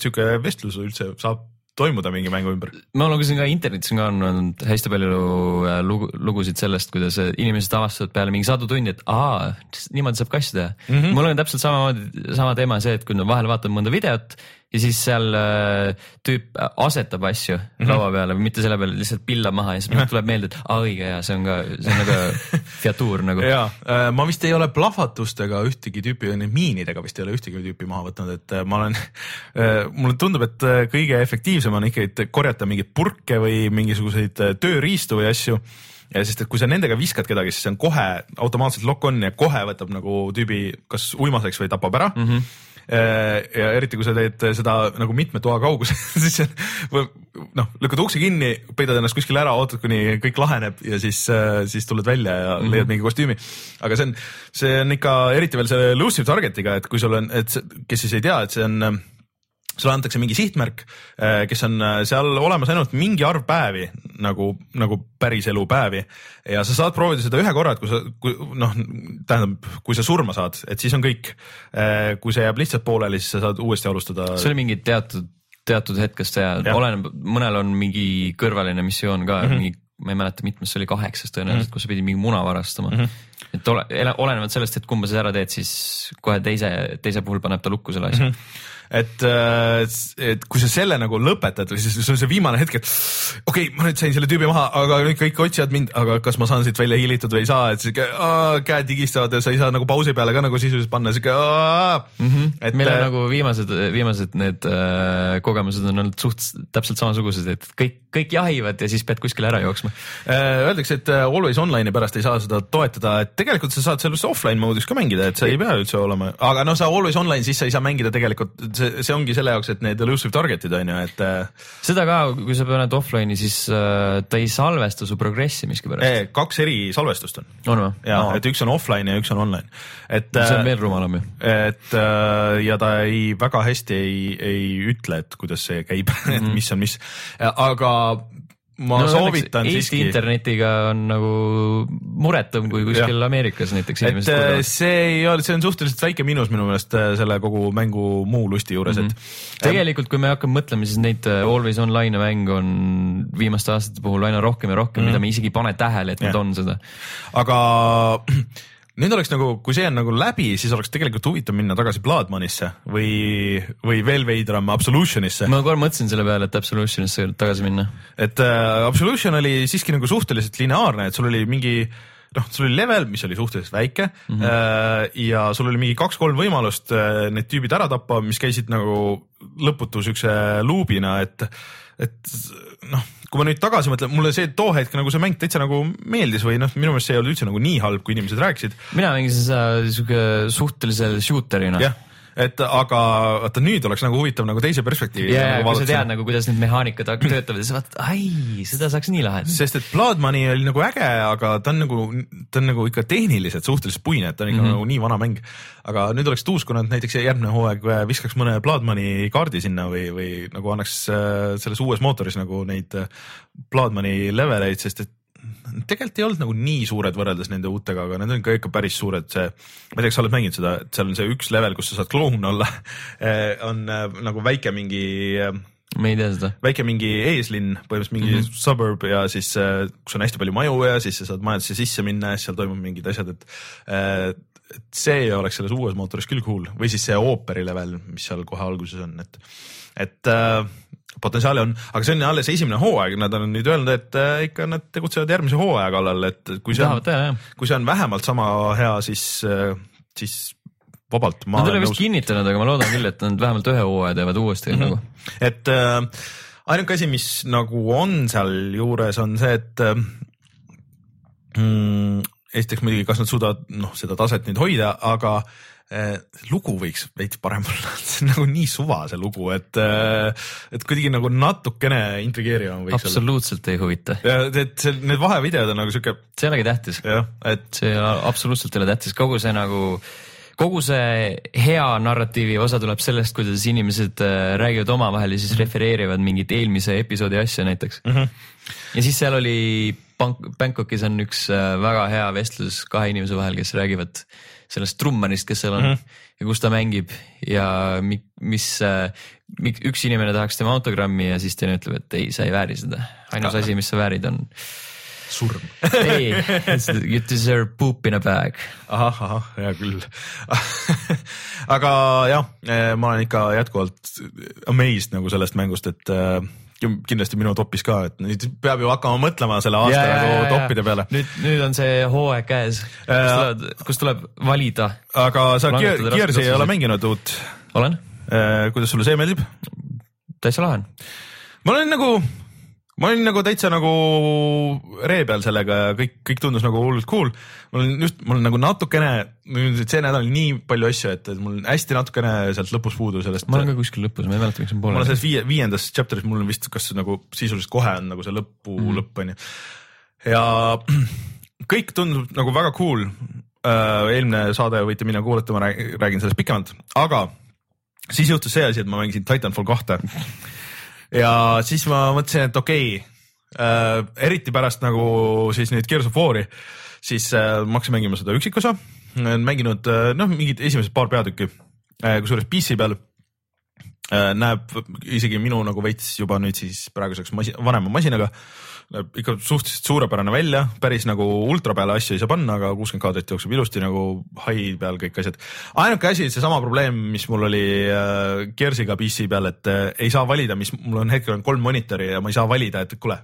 sihuke vestlus üldse saab toimuda mingi mängu ümber. ma lugesin ka internetis on ka olnud hästi palju äh, lugu, lugusid sellest, kuidas inimesed avastavad peale mingi sadu tunde, et aa, niimoodi saab ka asju teha mm. -hmm. mul on täpselt samamoodi, sama teema see, et kui vahel vaatad mõnda videot ja siis seal äh, tüüp asetab asju mm -hmm. laua peale või mitte selle peale, lihtsalt pillab maha ja siis mm -hmm. tuleb meelde, et aa õige ja see on ka, see on nagu featuur nagu. ja äh, ma vist ei ole plahvatustega ühtegi tüüpi, miinidega vist ei ole ühtegi tüüpi maha võtnud, et äh, ma olen mulle tundub, et kõige efektiivsem on ikkagi korjata mingeid purke või mingisuguseid tööriistu või asju ja sest, et kui sa nendega viskad kedagi, siis see on kohe automaatselt lock-on ja kohe võtab nagu tüübi kas uimaseks või tapab ära mm. -hmm ja eriti, kui sa teed seda nagu mitme toa kaugusel siis noh, lükkad ukse kinni, peidad ennast kuskile ära, ootad, kuni kõik laheneb ja siis, äh, siis tuled välja ja mm -hmm. leiad mingi kostüümi. aga see on, see on ikka eriti veel selle elusive target'iga, et kui sul on, et kes siis ei tea, et see on sulle antakse mingi sihtmärk, äh, kes on äh, seal olemas ainult mingi arv päevi nagu, nagu päriselu päevi ja sa saad proovida seda ühe korra, et kui sa, kui noh, tähendab, kui sa surma saad, et siis on kõik. Äh, kui see jääb lihtsalt pooleli, siis sa saad uuesti alustada. see oli mingi teatud, teatud hetkest ja, ja. oleneb, mõnel on mingi kõrvaline missioon ka mm, -hmm. mingi ma ei mäleta, mitmes see oli, kaheksas tõenäoliselt mm, -hmm. kus sa pidid mingi muna varastama mm. -hmm. et ole, olenevalt sellest, et kumba sa ära teed, siis kohe teise, teise puhul paneb ta lukku selle asja mm. -hmm et, äh, et kui sa selle nagu lõpetad või siis sul on see viimane hetk, et okei okay,, ma nüüd sain selle tüübi maha, aga nüüd kõik otsivad mind, aga kas ma saan siit välja hiilitud või ei saa, et siuke käed higistavad ja sa ei saa nagu pausi peale ka nagu sisuliselt panna, siuke mm. -hmm. et meil on äh, nagu viimased, viimased need äh, kogemused on olnud suht täpselt samasugused, et kõik, kõik jahivad ja siis pead kuskile ära jooksma äh,. Öeldakse, et always online'i pärast ei saa seda toetada, et tegelikult sa saad selles offline moodis ka mängida, et sa ei pea üldse olema, aga noh, sa always online, siis sa ei saa mängida tegelikult see, see ongi selle jaoks, et need elusive target'id on ju, et. Äh, seda ka, kui sa paned offline'i, siis äh, ta ei salvesta su progressi miskipärast. kaks eri salvestust on. on või? ja no., et üks on offline ja üks on online. et. see on äh, veel rumalam ju. et ja ta ei, väga hästi ei, ei ütle, et kuidas see käib mm, -hmm. et mis on mis, aga ma no, soovitan Eesti siiski. internetiga on nagu muretum kui kuskil ja. Ameerikas näiteks et äh, see ei ole, see on suhteliselt väike miinus minu meelest äh, selle kogu mängu muu lusti juures mm, -hmm. et. Mhm. tegelikult, kui me hakkame mõtlema, siis neid äh, Always Online'e mänge on viimaste aastate puhul aina rohkem ja rohkem mm, -hmm. mida me isegi ei pane tähele, et ja. nad on seda. aga nüüd oleks nagu, kui see on nagu läbi, siis oleks tegelikult huvitav minna tagasi Bloodmonisse või, või veel veidram Absolutionisse. ma korra mõtlesin selle peale, et Absolutionisse tagasi minna. et äh, Absolution oli siiski nagu suhteliselt lineaarne, et sul oli mingi noh, sul oli level, mis oli suhteliselt väike mm -hmm. äh, ja sul oli mingi kaks-kolm võimalust äh, need tüübid ära tappa, mis käisid nagu lõputu siukse luubina, et, et noh kui ma nüüd tagasi mõtlen, mulle see too hetk nagu see mäng täitsa nagu meeldis või noh, minu meelest see ei olnud üldse nagu nii halb, kui inimesed rääkisid. mina mängisin seda sihuke suhtelise shooter'ina. jah et aga vaata nüüd oleks nagu huvitav nagu teise perspektiivi. ja nagu, kui sa tead nagu, kuidas need mehaanikad töötavad ja sa vaatad, ai, seda saaks nii lahendada. sest et Bloodmoney oli nagu äge, aga ta on nagu, ta on nagu ikka tehniliselt suhteliselt puine, et ta on ikka mm -hmm. nagu nii vana mäng. aga nüüd oleks tuus, kui nad näiteks järgmine hooaeg viskaks mõne Bloodmoney kaardi sinna või, või nagu annaks äh, selles uues mootoris nagu neid äh, Bloodmoney leveleid, sest et tegelikult ei olnud nagu nii suured võrreldes nende uutega, aga need on ka ikka päris suured, see, ma ei tea, kas sa oled mänginud seda, et seal on see üks level, kus sa saad kloun olla eh, on eh, nagu väike mingi ma ei tea seda. väike mingi eeslinn, põhimõtteliselt mingi mm -hmm. suburb ja siis eh, kus on hästi palju maju ja siis sa saad majadesse sisse minna ja siis seal toimub mingid asjad, et et see oleks selles uues mootoris küll cool või siis see ooperi level, mis seal kohe alguses on, et, et potentsiaali on, aga see on alles esimene hooaeg, nad on nüüd öelnud, et äh, ikka nad tegutsevad järgmise hooaja kallal, et kui see on, kui see on vähemalt sama hea, siis, äh, siis vabalt. Nad ei ole vist kinnitanud, aga ma loodan küll, et nad vähemalt ühe hooaja teevad uuesti mm -hmm. nagu. et äh, ainuke asi, mis nagu on sealjuures, on see, et äh, mm, esiteks muidugi, kas nad suudavad noh, seda taset nüüd hoida, aga Eh, lugu võiks veits parem olla, see on nagu nii suva see lugu, et, eh, et kuidagi nagu natukene intrigeerivam võiks absoluutselt olla. ei huvita. et see, need vahevideod on nagu sihuke. see ei olegi tähtis. et see absoluutselt ei ole tähtis, kogu see nagu kogu see hea narratiivi osa tuleb sellest, kuidas inimesed eh, räägivad omavahel ja siis mhm. refereerivad mingit eelmise episoodi asja näiteks mm. -hmm. ja siis seal oli Bank-, Bangkokis on üks väga hea vestlus kahe inimese vahel, kes räägivad sellest trummarist, kes seal on mm -hmm. ja kus ta mängib ja mi, mis äh,, üks inimene tahaks tema autogrammi ja siis teine ütleb, et ei, sa ei vääri seda. ainus asi, mis sa väärid, on surm ei, you deserve poop in a bag. ahah, ahah, hea küll aga jah, eh, ma olen ikka jätkuvalt amazed nagu sellest mängust, et äh, kindlasti minu topis ka, et nüüd peab ju hakkama mõtlema selle aasta yeah, nagu toppide peale. nüüd, nüüd on see hooaeg käes, kus äh, tuleb valida. aga sa Gears'i ei ole mänginud uut? olen. Äh, kuidas sulle see meeldib? täitsa lahe on. ma olen nagu ma olin nagu täitsa nagu ree peal sellega ja kõik, kõik tundus nagu hullult cool. mul on just, mul on nagu natukene, see nädal nii palju asju, et mul hästi natukene sealt lõpus puudu sellest. ma olen ka kuskil lõpus, ma ei mäleta, miks ma poole. ma olen selles viie, viiendas chapter'is, mul on vist, kas nagu sisuliselt kohe on nagu see lõpu mm. lõpp on ju. ja kõik tundub nagu väga cool. Äh, eelmine saade võite minna kuulata, ma räägin sellest pikemalt, aga siis juhtus see asi, et ma mängisin Titanfall kahte ja siis ma mõtlesin, et okei okay, äh,, eriti pärast nagu siis nüüd Gears of War'i, siis äh, ma hakkasin mängima seda üksikosa, mänginud äh, noh, mingid esimesed paar peatükki. Kusjuures PC peal näeb isegi minu nagu veits juba nüüd siis praeguseks masi, vanema masinaga. äh, näeb ikka suhteliselt suurepärane välja, päris nagu ultra peale asju ei saa panna, aga kuuskümmend kaadrit jookseb ilusti nagu high peal kõik asjad. ainuke asi, seesama probleem, mis mul oli äh, Gearsiga PC peal, et äh, ei saa valida, mis mul on hetkel on kolm monitori ja ma ei saa valida, et kuule,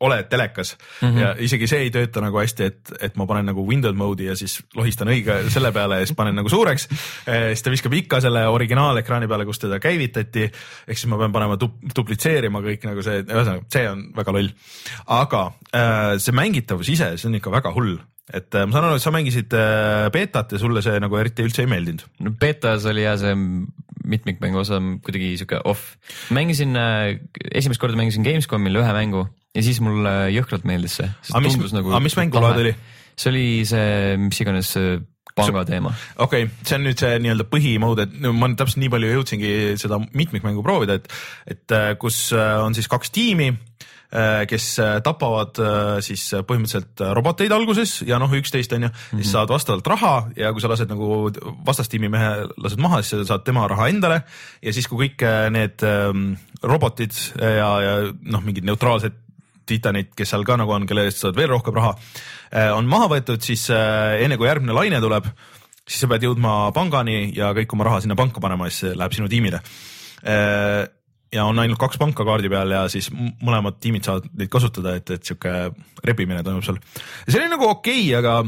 oled telekas mm -hmm. ja isegi see ei tööta nagu hästi, et, et ma panen nagu window mode'i ja siis lohistan õige selle peale ja siis panen nagu suureks. Eh, siis ta viskab ikka selle originaalekraani peale, kus teda käivitati. ehk siis ma pean panema du-, duplitseerima kõik nagu see, ühesõnaga see on väga loll. aga äh, see mängitavus ise, see on ikka väga hull et äh, ma saan aru, et sa mängisid äh, beetat ja sulle see nagu eriti üldse ei meeldinud. no beetas oli jah, see mitmikmängu osa kuidagi sihuke off. mängisin äh,, esimest korda mängisin Gamescomil ühe mängu ja siis mulle jõhkralt meeldis see. aga mis, nagu aga mis mängulaad oli? see oli see, mis iganes panga teema. okei okay,, see on nüüd see nii-öelda no, ma täpselt nii palju jõudsingi seda mitmikmängu proovida, et, et äh, kus äh, on siis kaks tiimi kes tapavad siis põhimõtteliselt roboteid alguses ja noh, üksteist on ju mm, -hmm. siis saad vastavalt raha ja kui sa lased nagu vastastiimi mehe lased maha, siis sa saad tema raha endale ja siis, kui kõik need ähm, robotid ja, ja noh, mingid neutraalsed titanid, kes seal ka nagu on, kelle eest saad veel rohkem raha, on maha võetud, siis enne kui järgmine laine tuleb siis sa pead jõudma pangani ja kõik oma raha sinna panka panema, siis läheb sinu tiimile. Ja on ainult kaks panka kaardi peal ja siis mõlemad tiimid saavad neid kasutada, et, et sihuke rebimine toimub seal. see oli nagu okei okay,, aga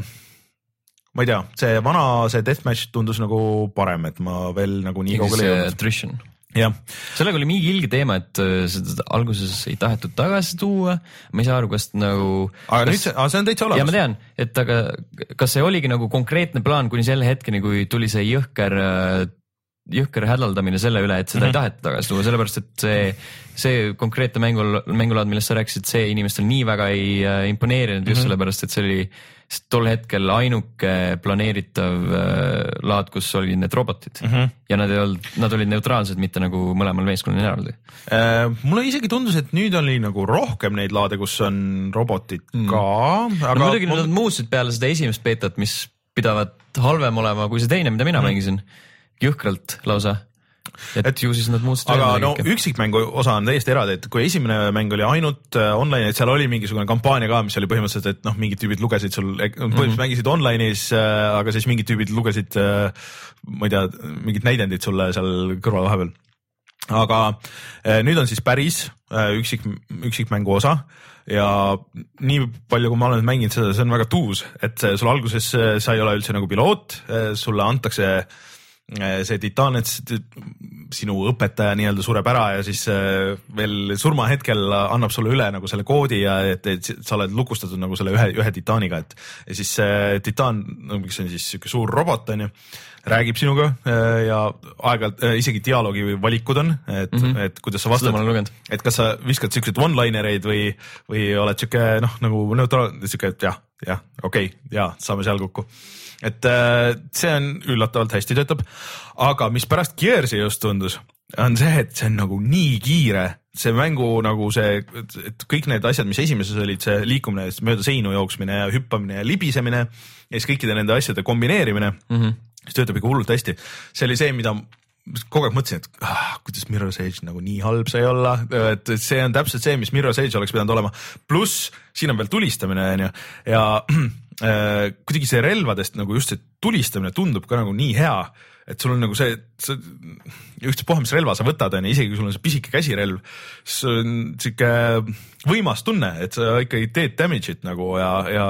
ma ei tea, see vana, see deathmatch tundus nagu parem, et ma veel nagu nii kaugele ei jõudnud jah. sellega oli mingi ilge teema, et äh, seda alguses ei tahetud tagasi tuua, ma ei saa aru, kas nagu. aga kas... nüüd see, see on täitsa olemas. ja ma tean, et aga kas see oligi nagu konkreetne plaan kuni selle hetkeni, kui tuli see jõhker, äh, jõhker hädaldamine selle üle, et seda mm -hmm. ei mhm. taheta tagasi tuua, sellepärast et see, see konkreetne mängul, mängulaad, millest sa rääkisid, see inimestel nii väga ei äh, imponeerinud just mm -hmm. sellepärast, et see oli sest tol hetkel ainuke planeeritav äh, laad, kus olid need robotid mm -hmm. ja nad ei olnud, nad olid neutraalsed, mitte nagu mõlemal meeskonnal eraldi äh,. mulle isegi tundus, et nüüd oli nagu rohkem neid laade, kus on robotid mm. ka. aga no, muidugi nad muutusid peale seda esimest beetat, mis pidavat halvem olema kui see teine, mida mina mm. mängisin. Jõhkralt lausa et, et ju siis nad muutsid. aga no üksikmängu osa on täiesti eraldi, et kui esimene mäng oli ainult äh, online, et seal oli mingisugune kampaania ka, mis oli põhimõtteliselt, et noh, mingid tüübid lugesid sul, põhimõtteliselt mm -hmm. mängisid online'is äh,, aga siis mingid tüübid lugesid äh,, ma ei tea, mingit näidendit sulle seal kõrval vahepeal. aga nüüd on siis päris üksik, üksikmängu osa ja nii palju, kui ma olen mänginud seda, see on väga tuus, et sul alguses sa ei ole üldse nagu piloot, sulle antakse äh, Eh, see titaan, et sinu õpetaja nii-öelda sureb ära ja siis eh, veel surmahetkel annab sulle üle nagu selle koodi ja et, et sa oled lukustatud nagu selle ühe, ühe titaaniga, et ja siis see titaan, mis on siis sihuke suur robot on ju, räägib sinuga ja aeg-ajalt isegi dialoogi valikud on, et mm, -hmm. et kuidas sa vastad, et kas sa viskad siukseid one-liner eid või, või oled sihuke noh, nagu neutraalne, sihuke, jah, jah, okei okay,, ja saame seal kokku et äh, see on üllatavalt hästi töötab, aga mis pärast Gears'i just tundus, on see, et see on nagu nii kiire, see mängu nagu see, et kõik need asjad, mis esimeses olid, see liikumine, mööda seinu jooksmine ja hüppamine ja libisemine ja siis kõikide nende asjade kombineerimine mm, -hmm. see töötab ikka hullult hästi. see oli see, mida kogu aeg mõtlesin, et ah, kuidas Mirror's Edge nagu nii halb sai olla, et see on täpselt see, mis Mirror's Edge oleks pidanud olema. pluss siin on veel tulistamine onju ja äh, kuidagi see relvadest nagu just see tulistamine tundub ka nagu nii hea, et sul on nagu see, sa ükspuha, mis relva sa võtad, onju, isegi kui sul on see pisike käsirelv, see on sihuke võimas tunne, et sa ikkagi teed damage'it nagu ja, ja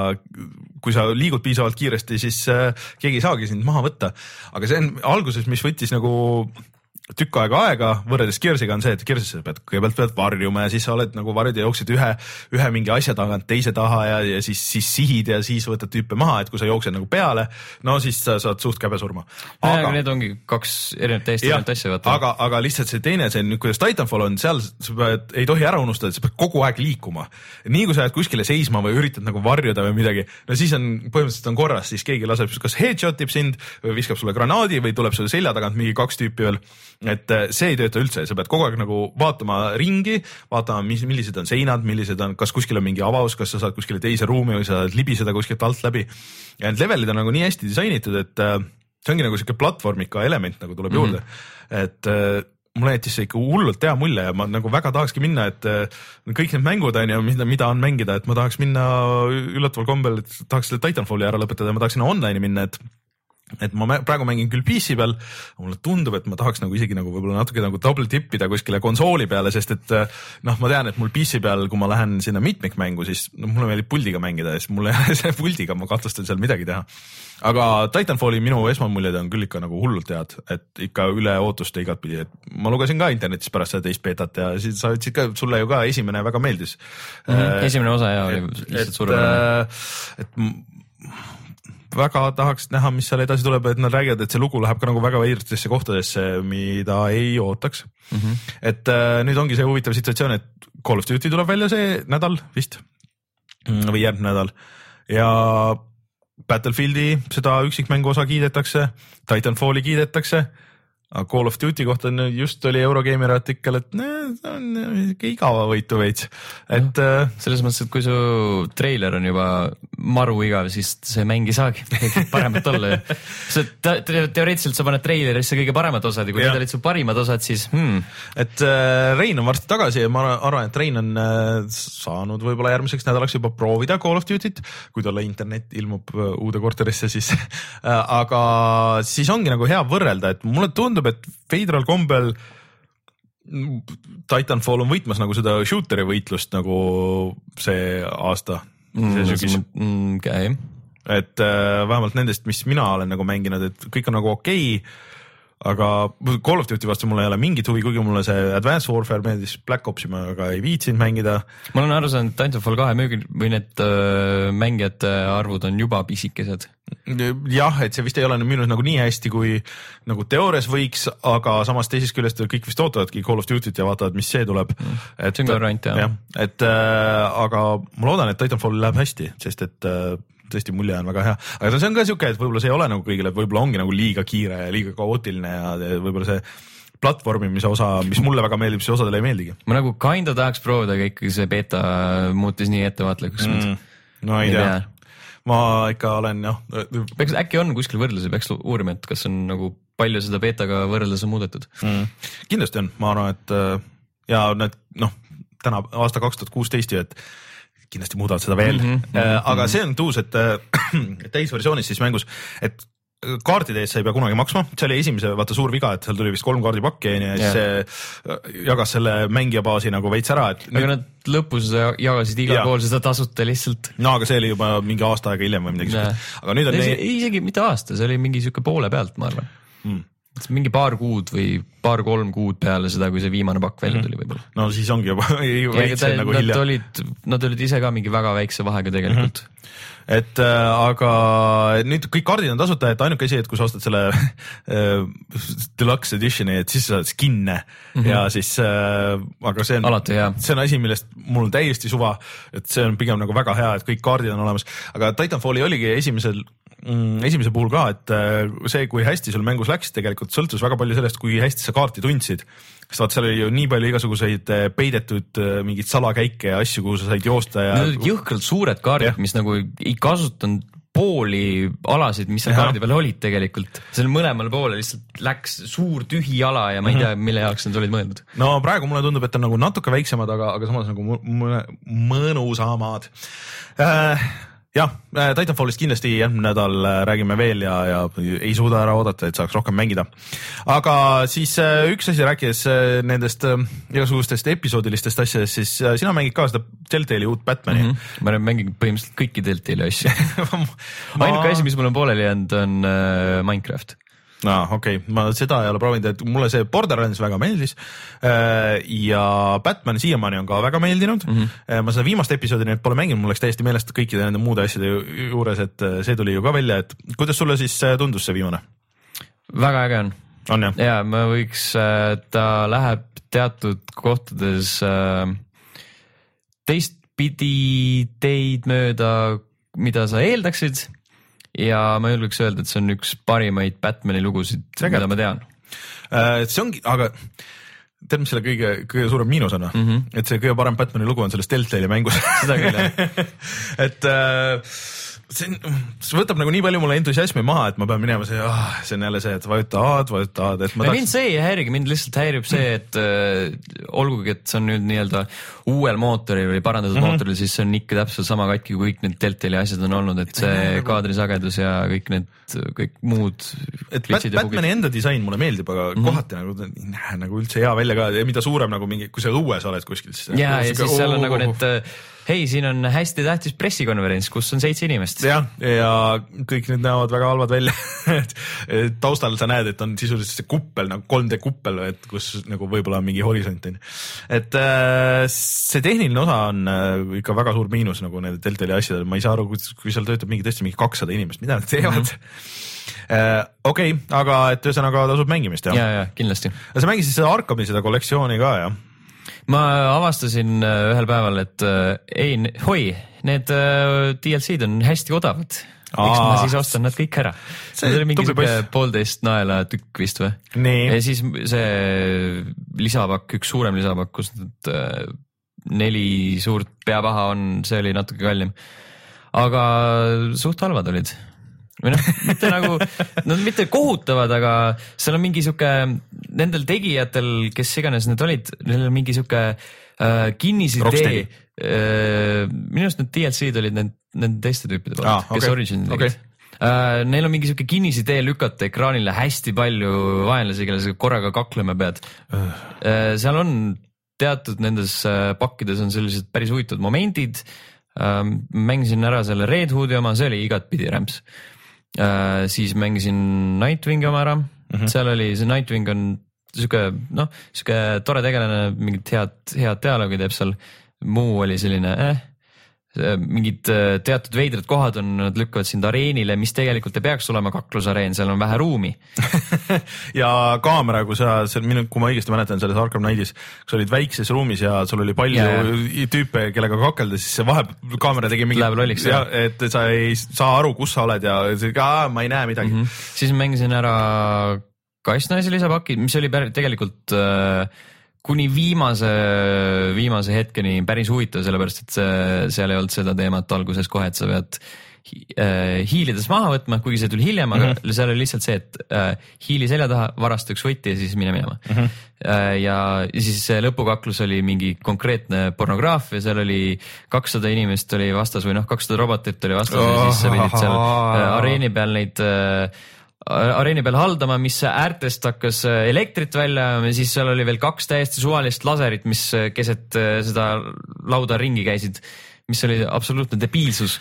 kui sa liigud piisavalt kiiresti, siis äh, keegi ei saagi sind maha võtta. aga see on alguses, mis võttis nagu tükk aega aega, võrreldes Gearsiga on see, et Gearsis sa pead kõigepealt pead varjuma ja siis sa oled nagu varjud ja jooksed ühe, ühe mingi asja tagant teise taha ja, ja siis, siis sihid ja siis võtad tüüpe maha, et kui sa jooksed nagu peale, no siis sa saad suht käbe surma. aga need ongi kaks erinevat täiesti erinevat asja vaata. aga, aga lihtsalt see teine, see nüüd, kuidas Titanfall on, seal sa pead, ei tohi ära unustada, et sa pead kogu aeg liikuma. nii kui sa jääd kuskile seisma või üritad nagu varjuda või midagi, no siis on põhimõtteliselt on korras, siis keegi laseb kas headshot ib sind või viskab sulle granaadi või tuleb sulle selja tagant mingi kaks tüüpi veel et äh, see ei tööta üldse, sa pead kogu aeg nagu vaatama ringi, vaatama, mis, millised on seinad, millised on, kas kuskil on mingi avaus, kas sa saad kuskile teise ruumi või sa saad libiseda kuskilt alt läbi. ja need levelid on nagu nii hästi disainitud, et äh, see ongi nagu sihuke platvormika element nagu tuleb mm -hmm. juurde, et äh, mulle jättis see ikka hullult hea mulje ja ma nagu väga tahakski minna, et kõik need mängud on ju, mida, mida on mängida, et ma tahaks minna üllataval kombel, et tahaks selle Titanfalli ära lõpetada ja ma tahaks sinna online'i minna, et et ma praegu mängin küll PC peal, mulle tundub, et ma tahaks nagu isegi nagu võib-olla natuke nagu double tip ida kuskile konsooli peale, sest et noh, ma tean, et mul PC peal, kui ma lähen sinna mitmikmängu, siis noh, mulle meeldib puldiga mängida ja siis mul ei ole see puldiga, ma kahtlustan seal midagi teha. aga Titanfalli minu esmamuljed on küll ikka nagu hullult head, et ikka üle ootuste igatpidi, et ma lugesin ka internetis pärast seda teist beetat ja siis sa ütlesid ka, sulle ju ka esimene väga meeldis mm. -hmm. esimene osa ja oli lihtsalt suurepärane. et, et väga tahaks näha, mis seal edasi tuleb, et nad räägivad, et see lugu läheb ka nagu väga veidratesse kohtadesse, mida ei ootaks mm. -hmm. et äh, nüüd ongi see huvitav situatsioon, et Call of Duty tuleb välja see nädal vist või järgmine nädal ja Battlefieldi seda üksikmängu osa kiidetakse, Titanfalli kiidetakse aga Call of Duty kohta on just oli Eurogeimeri artikkel, et nee, see on sihuke igavavõitu veits, et äh, selles mõttes, et kui su treiler on juba maru igav, siis see mäng ei saagi paremat olla ju. sa te te teoreetiliselt sa paned treilerisse kõige paremad osad ja kui need olid su parimad osad, siis hmm, et äh, Rein on varsti tagasi ja ma arvan, et Rein on äh, saanud võib-olla järgmiseks nädalaks juba proovida Call of Duty't, kui talle internet ilmub uude korterisse, siis aga siis ongi nagu hea võrrelda, et mulle tundub, et veidral kombel mm, Titanfall on võitmas nagu seda shooter'i võitlust nagu see aasta mm, see sügis mm, okay. et äh, vähemalt nendest, mis mina olen nagu mänginud, et kõik on nagu okei okay, aga Call of Duty vastu mul ei ole mingit huvi, kuigi mulle see Advanced Warfare meeldis, Black Opsi ma aga ei viitsinud mängida. ma olen aru saanud, et Titanfall kahe müügil või need äh, mängijate arvud on juba pisikesed. jah, et see vist ei ole nüüd müünud nagu nii hästi, kui nagu teoorias võiks, aga samas teisest küljest kõik vist ootavadki Call of Duty't ja vaatavad, mis see tuleb mm.. see on ka variant jah ja,. et äh, aga ma loodan, et Titanfall läheb hästi, sest et äh, tõesti mulje on väga hea, aga see on ka siuke, et võib-olla see ei ole nagu kõigile, võib-olla ongi nagu liiga kiire ja liiga kaootiline ja võib-olla see platvormimise osa, mis mulle väga meeldib, see osadele ei meeldigi. Ma nagu kinda tahaks proovida, aga ikkagi see beeta muutis nii ettevaatlikuks mm,. no ei tea, ma ikka olen jah. peaks, äkki on kuskil võrdlusi, peaks uurima, et kas on nagu palju seda beetaga võrreldes on muudetud. Mm.. kindlasti on, ma arvan, et ja need noh, täna aasta kaks tuhat kuusteist ju, et kindlasti muudavad seda veel. Mm, -hmm, aga see on tuus, et täisversioonis siis mängus, et kaartide eest sa ei pea kunagi maksma, see oli esimese vaata suur viga, et seal tuli vist kolm kaardipakki onju ja siis see jagas selle mängija baasi nagu veits ära, et. aga nad lõpus jagasid igal pool seda tasuta lihtsalt. no aga see oli juba mingi aasta aega hiljem või midagi siukest, aga nüüd on isegi mitte aasta, see oli mingi siuke poole pealt, ma arvan. Mm mingi paar kuud või paar-kolm kuud peale seda, kui see viimane pakk välja tuli võib-olla. no siis ongi juba veits nagu hilja. Nad olid, nad olid ise ka mingi väga väikse vahega tegelikult mm. -hmm et äh, aga nüüd kõik kaardid on tasuta, et ainuke asi, et kui sa ostad selle äh, deluxe edition'i, et siis sa saad skin'e mm -hmm. ja siis äh,, aga see on, see on asi, millest mul täiesti suva, et see on pigem nagu väga hea, et kõik kaardid on olemas, aga Titanfalli oligi esimesel esimese puhul ka, et see, kui hästi sul mängus läks, tegelikult sõltus väga palju sellest, kui hästi sa kaarti tundsid. sest vaat seal oli ju nii palju igasuguseid peidetud mingeid salakäike ja asju, kuhu sa said joosta ja. Olid jõhkralt suured kaardid, mis nagu ei kasutanud pooli alasid, mis seal kaardi peal olid tegelikult, seal mõlemal poole lihtsalt läks suur tühi ala ja ma ei tea, mille jaoks need olid mõeldud. no praegu mulle tundub, et on nagu natuke väiksemad, aga, aga samas nagu mõnusamad äh, jah, Titanfallist kindlasti järgmine nädal räägime veel ja, ja ei suuda ära oodata, et saaks rohkem mängida. aga siis üks asi, rääkides nendest igasugustest episoodilistest asjadest, siis sina mängid ka seda Deltali uut Batman'i mm. -hmm. ma mängin põhimõtteliselt kõiki Deltali asju ma... ainuke asi, mis mul on pooleli jäänud, on äh, Minecraft aa ah,, okei okay., ma seda ei ole proovinud, et mulle see Borderlands väga meeldis. ja Batman siiamaani on ka väga meeldinud mm. -hmm. ma seda viimast episoodi nüüd pole mänginud, mul läks täiesti meelest kõikide nende muude asjade juures, et see tuli ju ka välja, et kuidas sulle siis tundus see viimane? väga äge on. on jah? ja ma võiks, ta läheb teatud kohtades teistpidi teid mööda, mida sa eeldaksid ja ma julgeks öelda, et see on üks parimaid Batman'i lugusid, mida ma tean. see ongi, aga tead, mis selle kõige, kõige suurem miinus on või mm? -hmm. et see kõige parem Batman'i lugu on selles Deltali mängus seda küll jah et äh, see on, see võtab nagu nii palju mulle entusiasmi maha, et ma pean minema see ah,, see on jälle see, et vajuta A-d, vajuta A-d, et ma tahaks. mind see ei häirigi, mind lihtsalt häirib see, et äh, olgugi, et see on nüüd nii-öelda uuel mootoril või parandatud mm -hmm. mootoril, siis see on ikka täpselt sama katki, kui kõik need Deltali asjad on olnud, et see nagu... kaadrisagedus ja kõik need, kõik muud. et Bat Batman'i enda disain mulle meeldib, aga mm -hmm. kohati nagu ei näe nagu üldse hea välja ka ja mida suurem nagu mingi, kui sa õues oled kuskil, siis. ja, ja siis seal on nagu need hei, siin on hästi tähtis pressikonverents, kus on seitse inimest. jah, ja kõik need näevad väga halvad välja taustal sa näed, et on sisuliselt see kuppel nagu 3D kuppel, et kus nagu võib-olla on mingi horisont on ju. et äh, see tehniline osa on äh, ikka väga suur miinus nagu nende Deltali asjadel, ma ei saa aru, kui seal töötab mingi tõesti mingi kakssada inimest, mida nad teevad mm. -hmm okei okay,, aga et ühesõnaga tasub mängimist jah? ja, ja kindlasti. sa mängisid seda Arkami seda kollektsiooni ka jah? Ma avastasin äh, ühel päeval, et äh, ei, oi, need äh, DLC-d on hästi odavad. eks ma siis ostan nad kõik ära. See oli mingi siuke poolteist naela tükk vist või? ja, siis see lisapakk, üks suurem lisapakk, kus need äh, neli suurt peapaha on, see oli natuke kallim. aga suht halvad olid või noh, mitte nagu, nad mitte kohutavad, aga seal on mingi sihuke, nendel tegijatel, kes iganes need olid, neil on mingi sihuke äh, kinnisidee äh,. minu arust need DLC-d olid need, nende teiste tüüpide poolt ah,, kes okei, Origin'i tegid Uh, Neil on mingi sihuke kinnisidee lükata ekraanile hästi palju vaenlasi, kellega sa korraga kaklema pead uh,. seal on teatud nendes uh, pakkides on sellised päris huvitavad momendid uh,. mängisin ära selle Red Hoodi oma, see oli igatpidi rämps uh,. Siis mängisin Nightwingi oma ära mm, -hmm. seal oli see Nightwing on sihuke noh, sihuke tore tegelane, mingit head, head dialoogi teeb seal. muu oli selline eh mingid äh, teatud veidrad kohad on, nad lükkavad sind areenile, mis tegelikult ei peaks olema kaklusareen, seal on vähe ruumi. ja kaamera, kui sa seal minu, kui ma õigesti mäletan, selles Arkham Knightis, kui sa olid väikses ruumis ja sul oli palju ja, tüüpe, kellega kakelda, siis see vahepeal kaamera tegi mingi Läheb lolliks,, et sa ei saa aru, kus sa oled ja ma ei näe midagi mm. -hmm. siis mängisin ära kassnaise lisapaki, mis oli tegelikult äh, kuni viimase, viimase hetkeni päris huvitav, sellepärast et see, seal ei olnud seda teemat alguses kohe, et sa pead äh, hiilides maha võtma, kuigi see tuli hiljem, aga mm -hmm. seal oli lihtsalt see, et äh, hiili selja taha, varasta üks võti ja siis mine minema mm. -hmm. Ja ja siis lõpukaklus oli mingi konkreetne pornograafia, seal oli kakssada inimest oli vastas või noh, kakssada robotit oli vastas ja siis sa pidid seal areeni peal neid areeni peal haldama, mis äärtest hakkas äh, elektrit välja ajama ja siis seal oli veel kaks täiesti suvalist laserit, mis äh, keset äh, seda lauda ringi käisid, mis oli absoluutne debiilsus.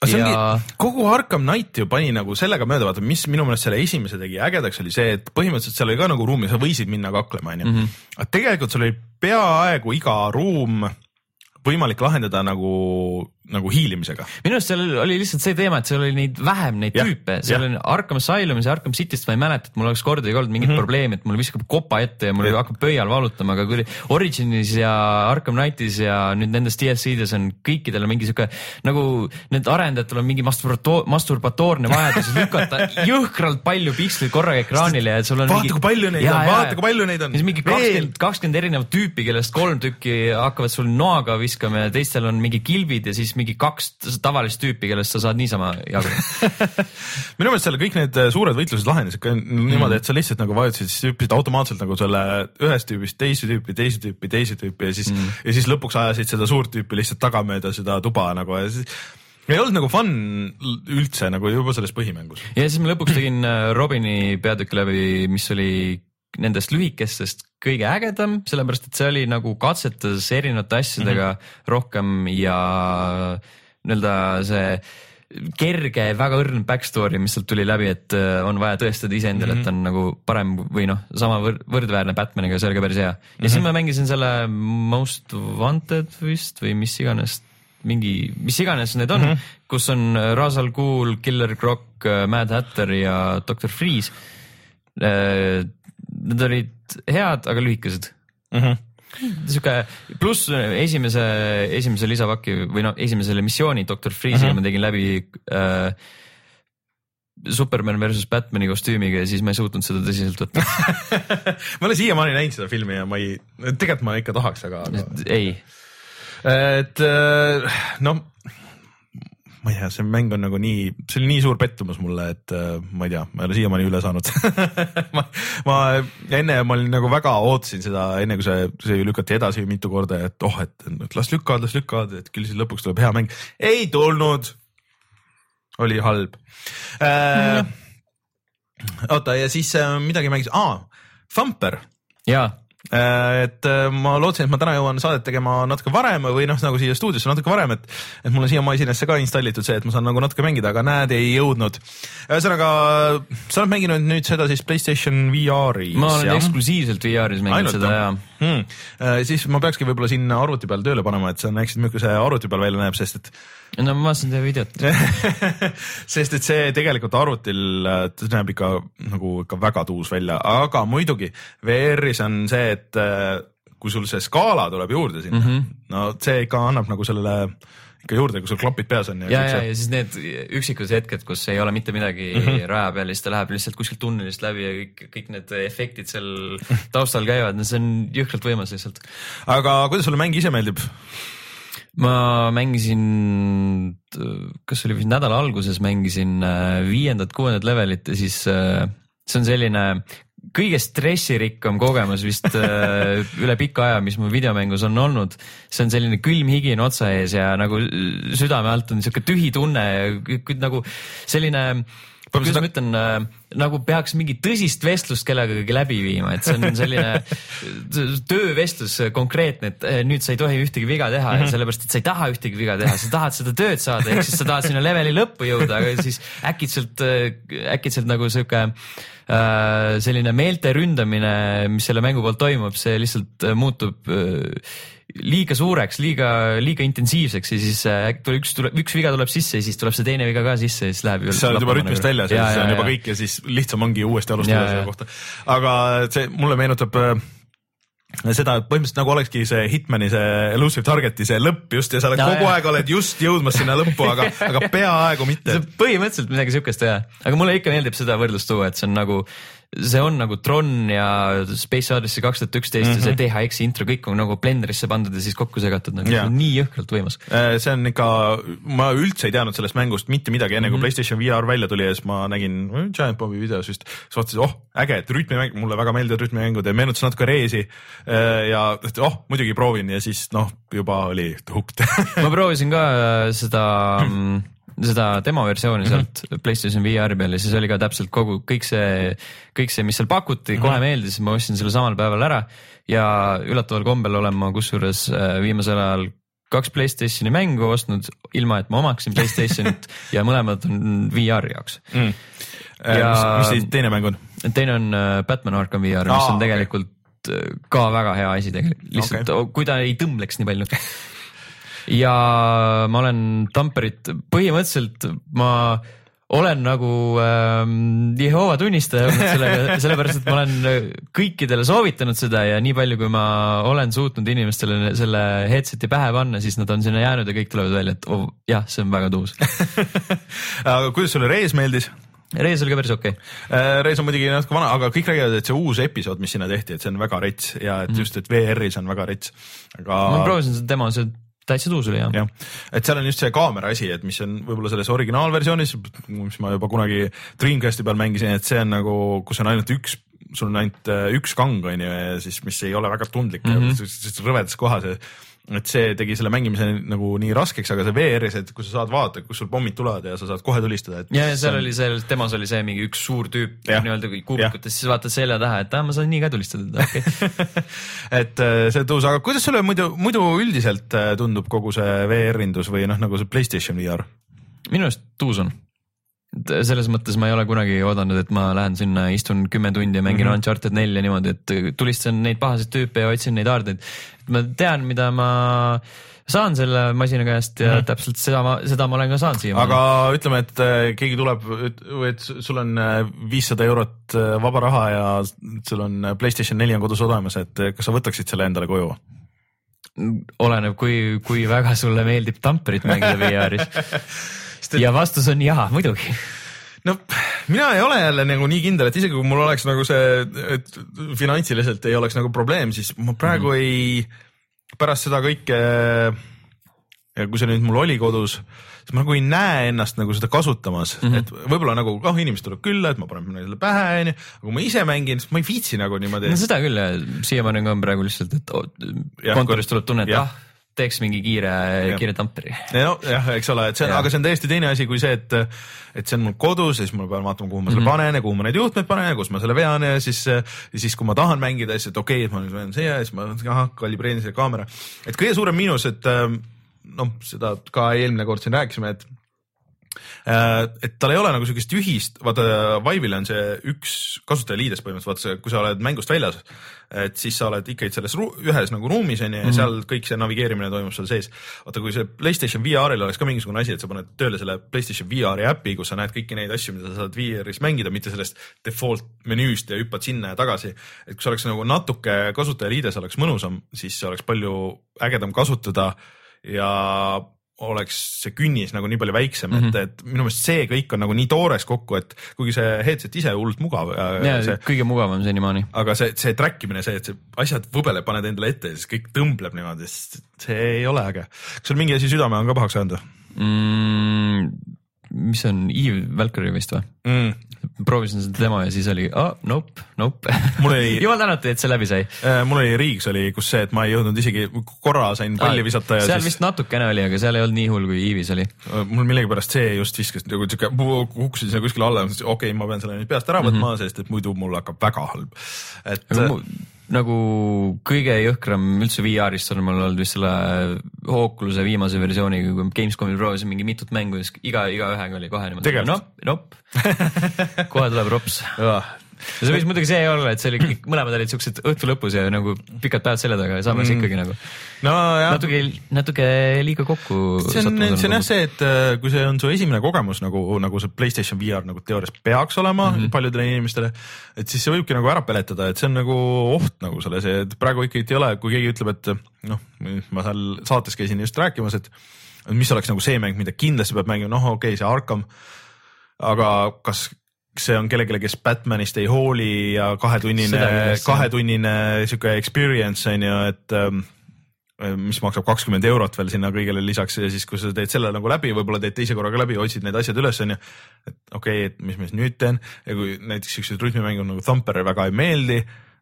aga see ongi ja ja..., kogu Arkham Knight ju pani nagu sellega mööda, vaata, mis minu meelest selle esimese tegi ägedaks, oli see, et põhimõtteliselt seal oli ka nagu ruumi, sa võisid minna kaklema, onju. Mhm. aga tegelikult sul oli peaaegu iga ruum võimalik lahendada nagu, nagu hiilimisega. minu arust seal oli lihtsalt see teema, et seal oli neid vähem neid Jah, tüüpe, seal jah. on Arkham Asylumis ja Arkham City'st ma ei mäleta, et mul oleks kordagi olnud mingit mm -hmm. probleemi, et mul viskab kopa ette ja mul Jah. hakkab pöial valutama, aga kui Originis ja Arkham Knightis ja nüüd nendes DLC-des on kõikidel on mingi sihuke nagu need arendajatel on mingi masturbato- masturbatoorne vajadus lükata jõhkralt palju piksleid korraga ekraanile ja sul on vaata mingi... kui palju neid on, vaata kui palju neid on. siis mingi kakskümmend, kakskümmend erinevat tüüpi, kellest kolm tükki hakkavad sul noaga viskama ja teistel on mingi kilbid ja siis mingi kaks tavalist tüüpi, kellest sa saad niisama jagu. minu meelest seal kõik need äh, suured võitlused lahenesid ka niimoodi, et sa lihtsalt nagu vajutasid, siis hüppasid automaatselt nagu selle ühest tüübist teise tüüpi, teise tüüpi, teise tüüpi ja siis mm., ja siis lõpuks ajasid seda suurt tüüpi lihtsalt tagamööda seda tuba nagu ja siis ei olnud nagu fun üldse nagu juba selles põhimängus. ja siis ma lõpuks tegin äh, Robini peatüki läbi, mis oli nendest lühikestest kõige ägedam, sellepärast et see oli nagu katsetas erinevate asjadega mm -hmm. rohkem ja nii-öelda see kerge, väga õrn backstory, mis sealt tuli läbi, et äh, on vaja tõestada iseendale mm, -hmm. et ta on nagu parem või noh, sama võr- võrdväärne Batmaniga, see oli ka päris hea. ja mm -hmm. siis ma mängisin selle Most Wanted vist või mis iganes mingi, mis iganes need on mm, -hmm. kus on äh, Ra's al Ghul, Killer Croc, Mad Hatter ja Doctor Freeze. Need olid head, aga lühikesed Mm -hmm. sihuke pluss esimese, esimese lisapaki või noh, esimesele missiooni Doctor Freeze'iga mm -hmm. ma tegin läbi äh, Superman versus Batman'i kostüümiga ja siis ma ei suutnud seda tõsiselt võtta. ma olen siiamaani näinud seda filmi ja ma ei, tegelikult ma ikka tahaks, aga, aga.... ei, et äh, no ma ei tea, see mäng on nagu nii, see oli nii suur pettumus mulle, et äh, ma ei tea, ma ei ole siiamaani üle saanud ma, ma enne ma olin nagu väga ootasin seda, enne kui see, see lükati edasi mitu korda, et oh, et, las lükkavad, las lükkavad, et küll siis lõpuks tuleb hea mäng. ei tulnud. oli halb äh,. oota ja siis äh, midagi mängisin ah,, Thumper jaa, et äh, ma lootsin, et ma täna jõuan saadet tegema natuke varem või noh, nagu siia stuudiosse natuke varem, et et mul on siia masinesse ka installitud see, et ma saan nagu natuke mängida, aga näed, ei jõudnud. ühesõnaga, sa oled mänginud nüüd seda siis Playstation VR-is. ma olen eksklusiivselt VR-is mänginud Ainult, seda jah? ja hmm.. siis ma peakski võib-olla sinna arvuti peal tööle panema, et sa näeksid, milline see arvuti peal välja näeb, sest et no ma vaatasin teie videot. sest et see tegelikult arvutil äh, näeb ikka nagu ikka väga tuus välja, aga muidugi VR-is on see, et äh, kui sul see skaala tuleb juurde sinna mm. -hmm. no see ikka annab nagu sellele ikka juurde, kui sul klapid peas on. ja, ja, ja siis need üksikud hetked, kus ei ole mitte midagi mm -hmm. raja peal ja siis ta läheb lihtsalt kuskilt tunnelist läbi ja kõik, kõik need efektid seal taustal käivad, no see on jõhkralt võimas lihtsalt. aga kuidas sulle mäng ise meeldib? Ma mängisin, kas oli vist nädala alguses mängisin äh, viiendat-kuuendat levelit ja siis äh, see on selline kõige stressirikkam kogemus vist äh, üle pika aja, mis mul videomängus on olnud. see on selline külm higin otsa ees ja nagu südame alt on sihuke tühi tunne ja nagu selline kuidas ma ütlen äh,, nagu peaks mingi tõsist vestlust kellegagi läbi viima, et see on selline töövestlus konkreetne, et äh, nüüd sa ei tohi ühtegi viga teha mm -hmm. sellepärast, et sa ei taha ühtegi viga teha, sa tahad seda tööd saada, ehk siis sa tahad sinna leveli lõppu jõuda, aga siis äkitselt, äh, äkitselt nagu sihuke äh, selline meelte ründamine, mis selle mängu poolt toimub, see lihtsalt äh, muutub liiga suureks, liiga, liiga intensiivseks ja siis äkki üks tuleb, üks viga tuleb sisse ja siis tuleb see teine viga ka sisse ja siis läheb. sa oled juba rütmist nagu. väljas ja, siis on juba kõik ja siis lihtsam ongi uuesti alustada selle kohta. aga see mulle meenutab äh, seda, et põhimõtteliselt nagu olekski see Hitmani see elusive target'i see lõpp just ja sa oled ja, kogu ja. aeg oled just jõudmas sinna lõppu, aga, aga peaaegu mitte. põhimõtteliselt midagi siukest jah, aga mulle ikka meeldib seda võrdlust tuua, et see on nagu see on nagu Tron ja Space Odyssey kaks tuhat üksteist ja see mhm. DHX-i intro, kõik on nagu Blenderisse pandud ja siis kokku segatud nagu yeah. nii jõhkralt võimas. Äh, see on ikka, ma üldse ei teadnud sellest mängust mitte midagi, enne mm -hmm. kui. PlayStation VR välja tuli ja siis ma nägin Giant Bobi videos just, siis vaatasin, oh äge, et rütmimäng, mulle väga meeldivad rütmimängud ja meenutas natuke Reesi. Äh, ja oh, muidugi proovin ja siis noh, juba oli hooked ma proovisin ka äh, seda mm, seda demoversiooni mhm. sealt mm -hmm. PlayStation VR peal ja siis oli ka täpselt kogu, kõik see, kõik see, mis seal pakuti mm, -hmm. kohe meeldis, ma ostsin selle samal päeval ära ja üllataval kombel olen ma kusjuures äh, viimasel ajal kaks Playstationi mängu ostnud, ilma et ma omaksin Playstationit ja mõlemad on VR-i jaoks mm.. Ja, mis, mis teine mäng on? teine on äh, Batman Arkham VR, mis Aa, on tegelikult okay. ka väga hea asi tegelikult, lihtsalt okay. kui ta ei tõmbleks nii palju ja ma olen Tamperit, põhimõtteliselt ma olen nagu ähm, Jehova tunnistaja olnud sellega, sellepärast et ma olen kõikidele soovitanud seda ja nii palju, kui ma olen suutnud inimestele selle headset'i pähe panna, siis nad on sinna jäänud ja kõik tulevad välja, et oh, jah, see on väga tuus aga kuidas sulle Rees meeldis? Rees oli ka päris okei okay.. Äh, Rees on muidugi natuke vana, aga kõik räägivad, et see uus episood, mis sinna tehti, et see on väga rets ja et mm. just, et VR-is on väga rets, aga. ma proovisin seda demo, see täitsa tuus oli jah. jah, et seal on just see kaamera asi, et mis on võib-olla selles originaalversioonis, mis ma juba kunagi Dreamcasti peal mängisin, et see on nagu, kus on ainult üks sul on ainult äh, üks kang on ju ja siis, mis ei ole väga tundlik mm -hmm. ja rõvedas kohas ja et see tegi selle mängimise nagu nii raskeks, aga see VR-is, et kui sa saad vaadata, kus sul pommid tulevad ja sa saad kohe tulistada, et. ja, ja seal on... oli seal, temas oli see mingi üks suur tüüp nii-öelda kuubikutes, siis vaatad selja taha, et aa, ma saan nii ka tulistada, okei okay. et äh, see tõus, aga kuidas sulle muidu, muidu üldiselt äh, tundub kogu see VR-indus või noh, nagu see Playstation VR? minu arust tuus on et selles mõttes ma ei ole kunagi oodanud, et ma lähen sinna, istun kümme tundi ja mängin mm -hmm. Uncharted nelja niimoodi, et tulistan neid pahaseid tüüpe ja otsin neid haardeid. ma tean, mida ma saan selle masina käest ja mm -hmm. täpselt seda ma, seda ma olen ka saanud siiamaani. aga ütleme, et äh, keegi tuleb, et sul on äh, viissada eurot äh, vaba raha ja sul on Playstation neli on kodus olemas, et kas sa võtaksid selle endale koju? oleneb, kui, kui väga sulle meeldib tamperit mängida VR-is et.... ja vastus on jaa, muidugi. No mina ei ole jälle nagu nii kindel, et isegi kui mul oleks nagu see, et finantsiliselt ei oleks nagu probleem, siis ma praegu mm ei, pärast seda kõike ja kui see nüüd mul oli kodus, siis ma nagu ei näe ennast nagu seda kasutamas. Mm, -hmm. et võib-olla nagu noh, inimesed tuleb külla, et ma panen neile pähe, onju, aga kui ma ise mängin, siis ma ei viitsi nagu niimoodi. no seda küll, siiamaani on praegu lihtsalt, et kontoris tuleb tunne, et ah teeks mingi kiire, kiire tamperi. nojah, eks ole, et see on, aga see on täiesti teine asi kui see, et, et see on mul kodus ja siis ma pean vaatama, kuhu ma selle mm -hmm. panen ja kuhu ma neid juhtmeid panen ja kus ma selle vean ja siis, siis kui ma tahan mängida, siis et okei okay,, et ma nüüd vean siia ja siis ma ahah, kalibreerin selle kaamera. et kõige suurem miinus, et noh, seda ka eelmine kord siin rääkisime, et et tal ei ole nagu sihukest ühist, vaata Vive'il on see üks kasutajaliides põhimõtteliselt, vaata kui sa oled mängust väljas, et siis sa oled ikkagi selles ühes nagu ruumis onju ja mm -hmm. seal kõik see navigeerimine toimub seal sees. vaata, kui see Playstation VR-il oleks ka mingisugune asi, et sa paned tööle selle Playstation VR-i äpi, kus sa näed kõiki neid asju, mida sa saad VR-is mängida, mitte sellest default menüüst ja hüppad sinna ja tagasi. et kui see oleks nagu natuke kasutajaliides oleks mõnusam, siis see oleks palju ägedam kasutada ja oleks see künnis nagu nii palju väiksem mm, -hmm. et, et minu meelest see kõik on nagu nii toores kokku, et kuigi see headset ise hullult mugav. see, kõige mugavam senimaani. aga see, see track imine, see, et see asjad võbeleb, paned endale ette ja siis kõik tõmbleb niimoodi, see ei ole äge. kas sul mingi asi südame on ka pahaks ajanud mm,? mis on Eve Valkyrie vist või mm.? Proovisin seda demo ja siis oli oh, nope, nope. Oli... jumal tänatud, et see läbi sai äh,. mul oli Riigs oli, kus see, et ma ei jõudnud isegi korra sain palli visata ja seal siis... vist natukene oli, aga seal ei olnud nii hull, kui Eve'is oli. Äh, mul millegipärast see just viskas nagu siuke, kukkusin sinna kuskile alla, okei okay,, ma pean selle nüüd peast ära võtma mm, -hmm. sest et muidu mul hakkab väga halb. et nagu kõige jõhkram üldse VR-ist on mul olnud vist selle Oculus'e viimase versiooniga, kui Gamescomil proovisin mingi mitut mängu, siis iga, igaühega oli kohe niimoodi. nopp, nopp kohe tuleb rops ja see võis muidugi see olla, et see oli kõik, mõlemad olid siuksed õhtu lõpus ja nagu pikad päevad selja taga ja samas mm. ikkagi nagu no, jah. natuke, natuke liiga kokku. see on, see on jah see, et äh, kui see on su esimene kogemus nagu, nagu see Playstation VR nagu teoorias peaks olema mm -hmm. paljudele inimestele, et siis see võibki nagu ära peletada, et see on nagu oht nagu selles, et praegu ikkagi ei ole, kui keegi ütleb, et noh, ma seal saates käisin just rääkimas, et mis oleks nagu see mäng, mida kindlasti peab mängima, noh, okei okay,, see Arkham aga kas see on kellelegi, kes Batmanist ei hooli ja kahetunnine, kahetunnine sihuke experience on ju, et ähm, mis maksab kakskümmend eurot veel sinna kõigele lisaks ja siis, kui sa teed selle nagu läbi, võib-olla teed teise korraga läbi, otsid need asjad üles, onju. et okei okay,, et mis ma siis nüüd teen ja kui näiteks siukseid rütmimänge nagu Thumper väga ei meeldi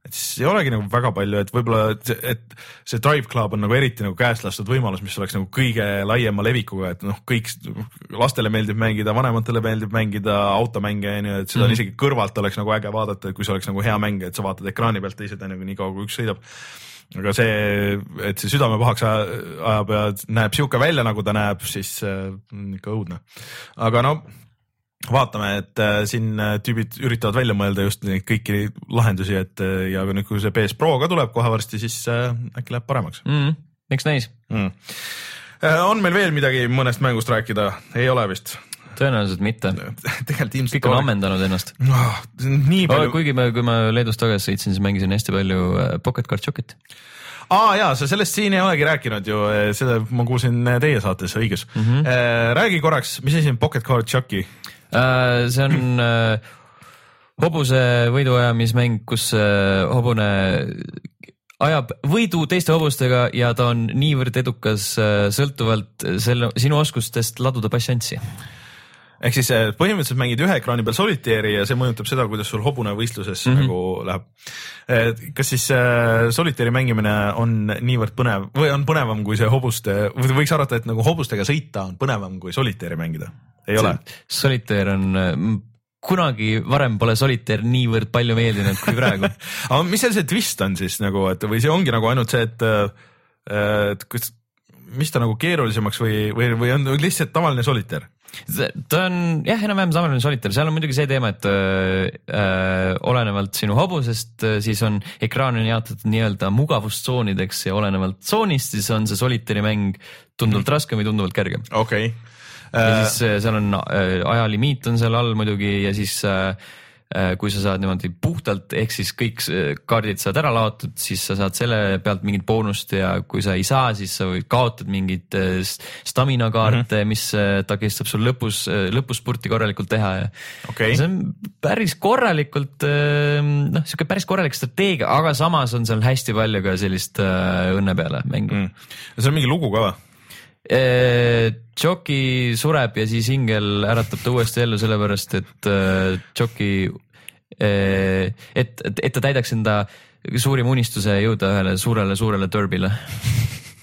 et siis ei olegi nagu väga palju, et võib-olla, et, et see Drive Club on nagu eriti nagu käest lastud võimalus, mis oleks nagu kõige laiema levikuga, et noh, kõik lastele meeldib mängida, vanematele meeldib mängida automänge onju, et seda mm -hmm. isegi kõrvalt oleks nagu äge vaadata, kui see oleks nagu hea mäng, et sa vaatad ekraani pealt teised onju, nii kaua kui üks sõidab aga see, et see südame pahaks ajab ja näeb sihuke välja, nagu ta näeb, siis äh, ikka õudne. aga no vaatame, et äh, siin äh, tüübid üritavad välja mõelda just neid kõiki lahendusi, et äh, ja nüüd, kui see PS Pro ka tuleb kohe varsti, siis äkki läheb paremaks mm,. eks näis mm.. On meil veel midagi mõnest mängust rääkida, ei ole vist? tõenäoliselt mitte tegelikult ilmselt. kõik on ammendanud ennast oh,. nii palju oh,. kuigi ma, kui ma Leedust tagasi sõitsin, siis mängisin hästi palju Pocket Card Jockey't aa ah, jaa, sa sellest siin ei olegi rääkinud ju, seda ma kuulsin teie saates, õigus mm. -hmm. räägi korraks, mis asi on Pocket Card Jockey? Äh, see on äh, hobuse võiduajamismäng, kus äh, hobune ajab võidu teiste hobustega ja ta on niivõrd edukas sõltuvalt selle, sinu oskustest laduda passianssi ehk siis põhimõtteliselt mängid ühe ekraani peal solitairi ja see mõjutab seda, kuidas sul hobune võistluses mm -hmm. nagu läheb. kas siis äh, solitairi mängimine on niivõrd põnev või on põnevam kui see hobuste, võiks arvata, et nagu hobustega sõita on põnevam kui solitairi mängida? Ei ole? Solitaire on kunagi varem pole Solitaire niivõrd palju meeldinud kui praegu aga mis seal see twist on siis nagu, et või see ongi nagu ainult see, et, et kus, mis ta nagu keerulisemaks või, või, või on lihtsalt tavaline Solitaire? ta on jah, enam-vähem samaline Solitaire, seal on muidugi see teema, et äh, olenevalt sinu hobusest, siis on ekraan on jaotatud nii-öelda mugavustsoonideks ja olenevalt tsoonist, siis on see Solitaire'i mäng tunduvalt mm. raskem või tunduvalt kergem. okei okay ja äh, siis äh, seal on äh, ajalimiit on seal all muidugi ja siis kui sa saad niimoodi puhtalt, ehk siis kõik kaardid saad ära laotud, siis sa saad selle pealt mingit boonust ja kui sa ei saa, siis sa võid kaotad mingeid stamina kaarte mm, -hmm. mis takistab sul lõpus, lõpuspurti korralikult teha ja okay. see on päris korralikult noh, sihuke päris korralik strateegia, aga samas on seal hästi palju ka sellist õnne peale mängu mm.. seal on mingi lugu ka või? Joki sureb ja siis ingel äratab ta uuesti ellu sellepärast, et Joki, et, et, et ta täidaks enda suurima unistuse jõuda ühele suurele-suurele turbile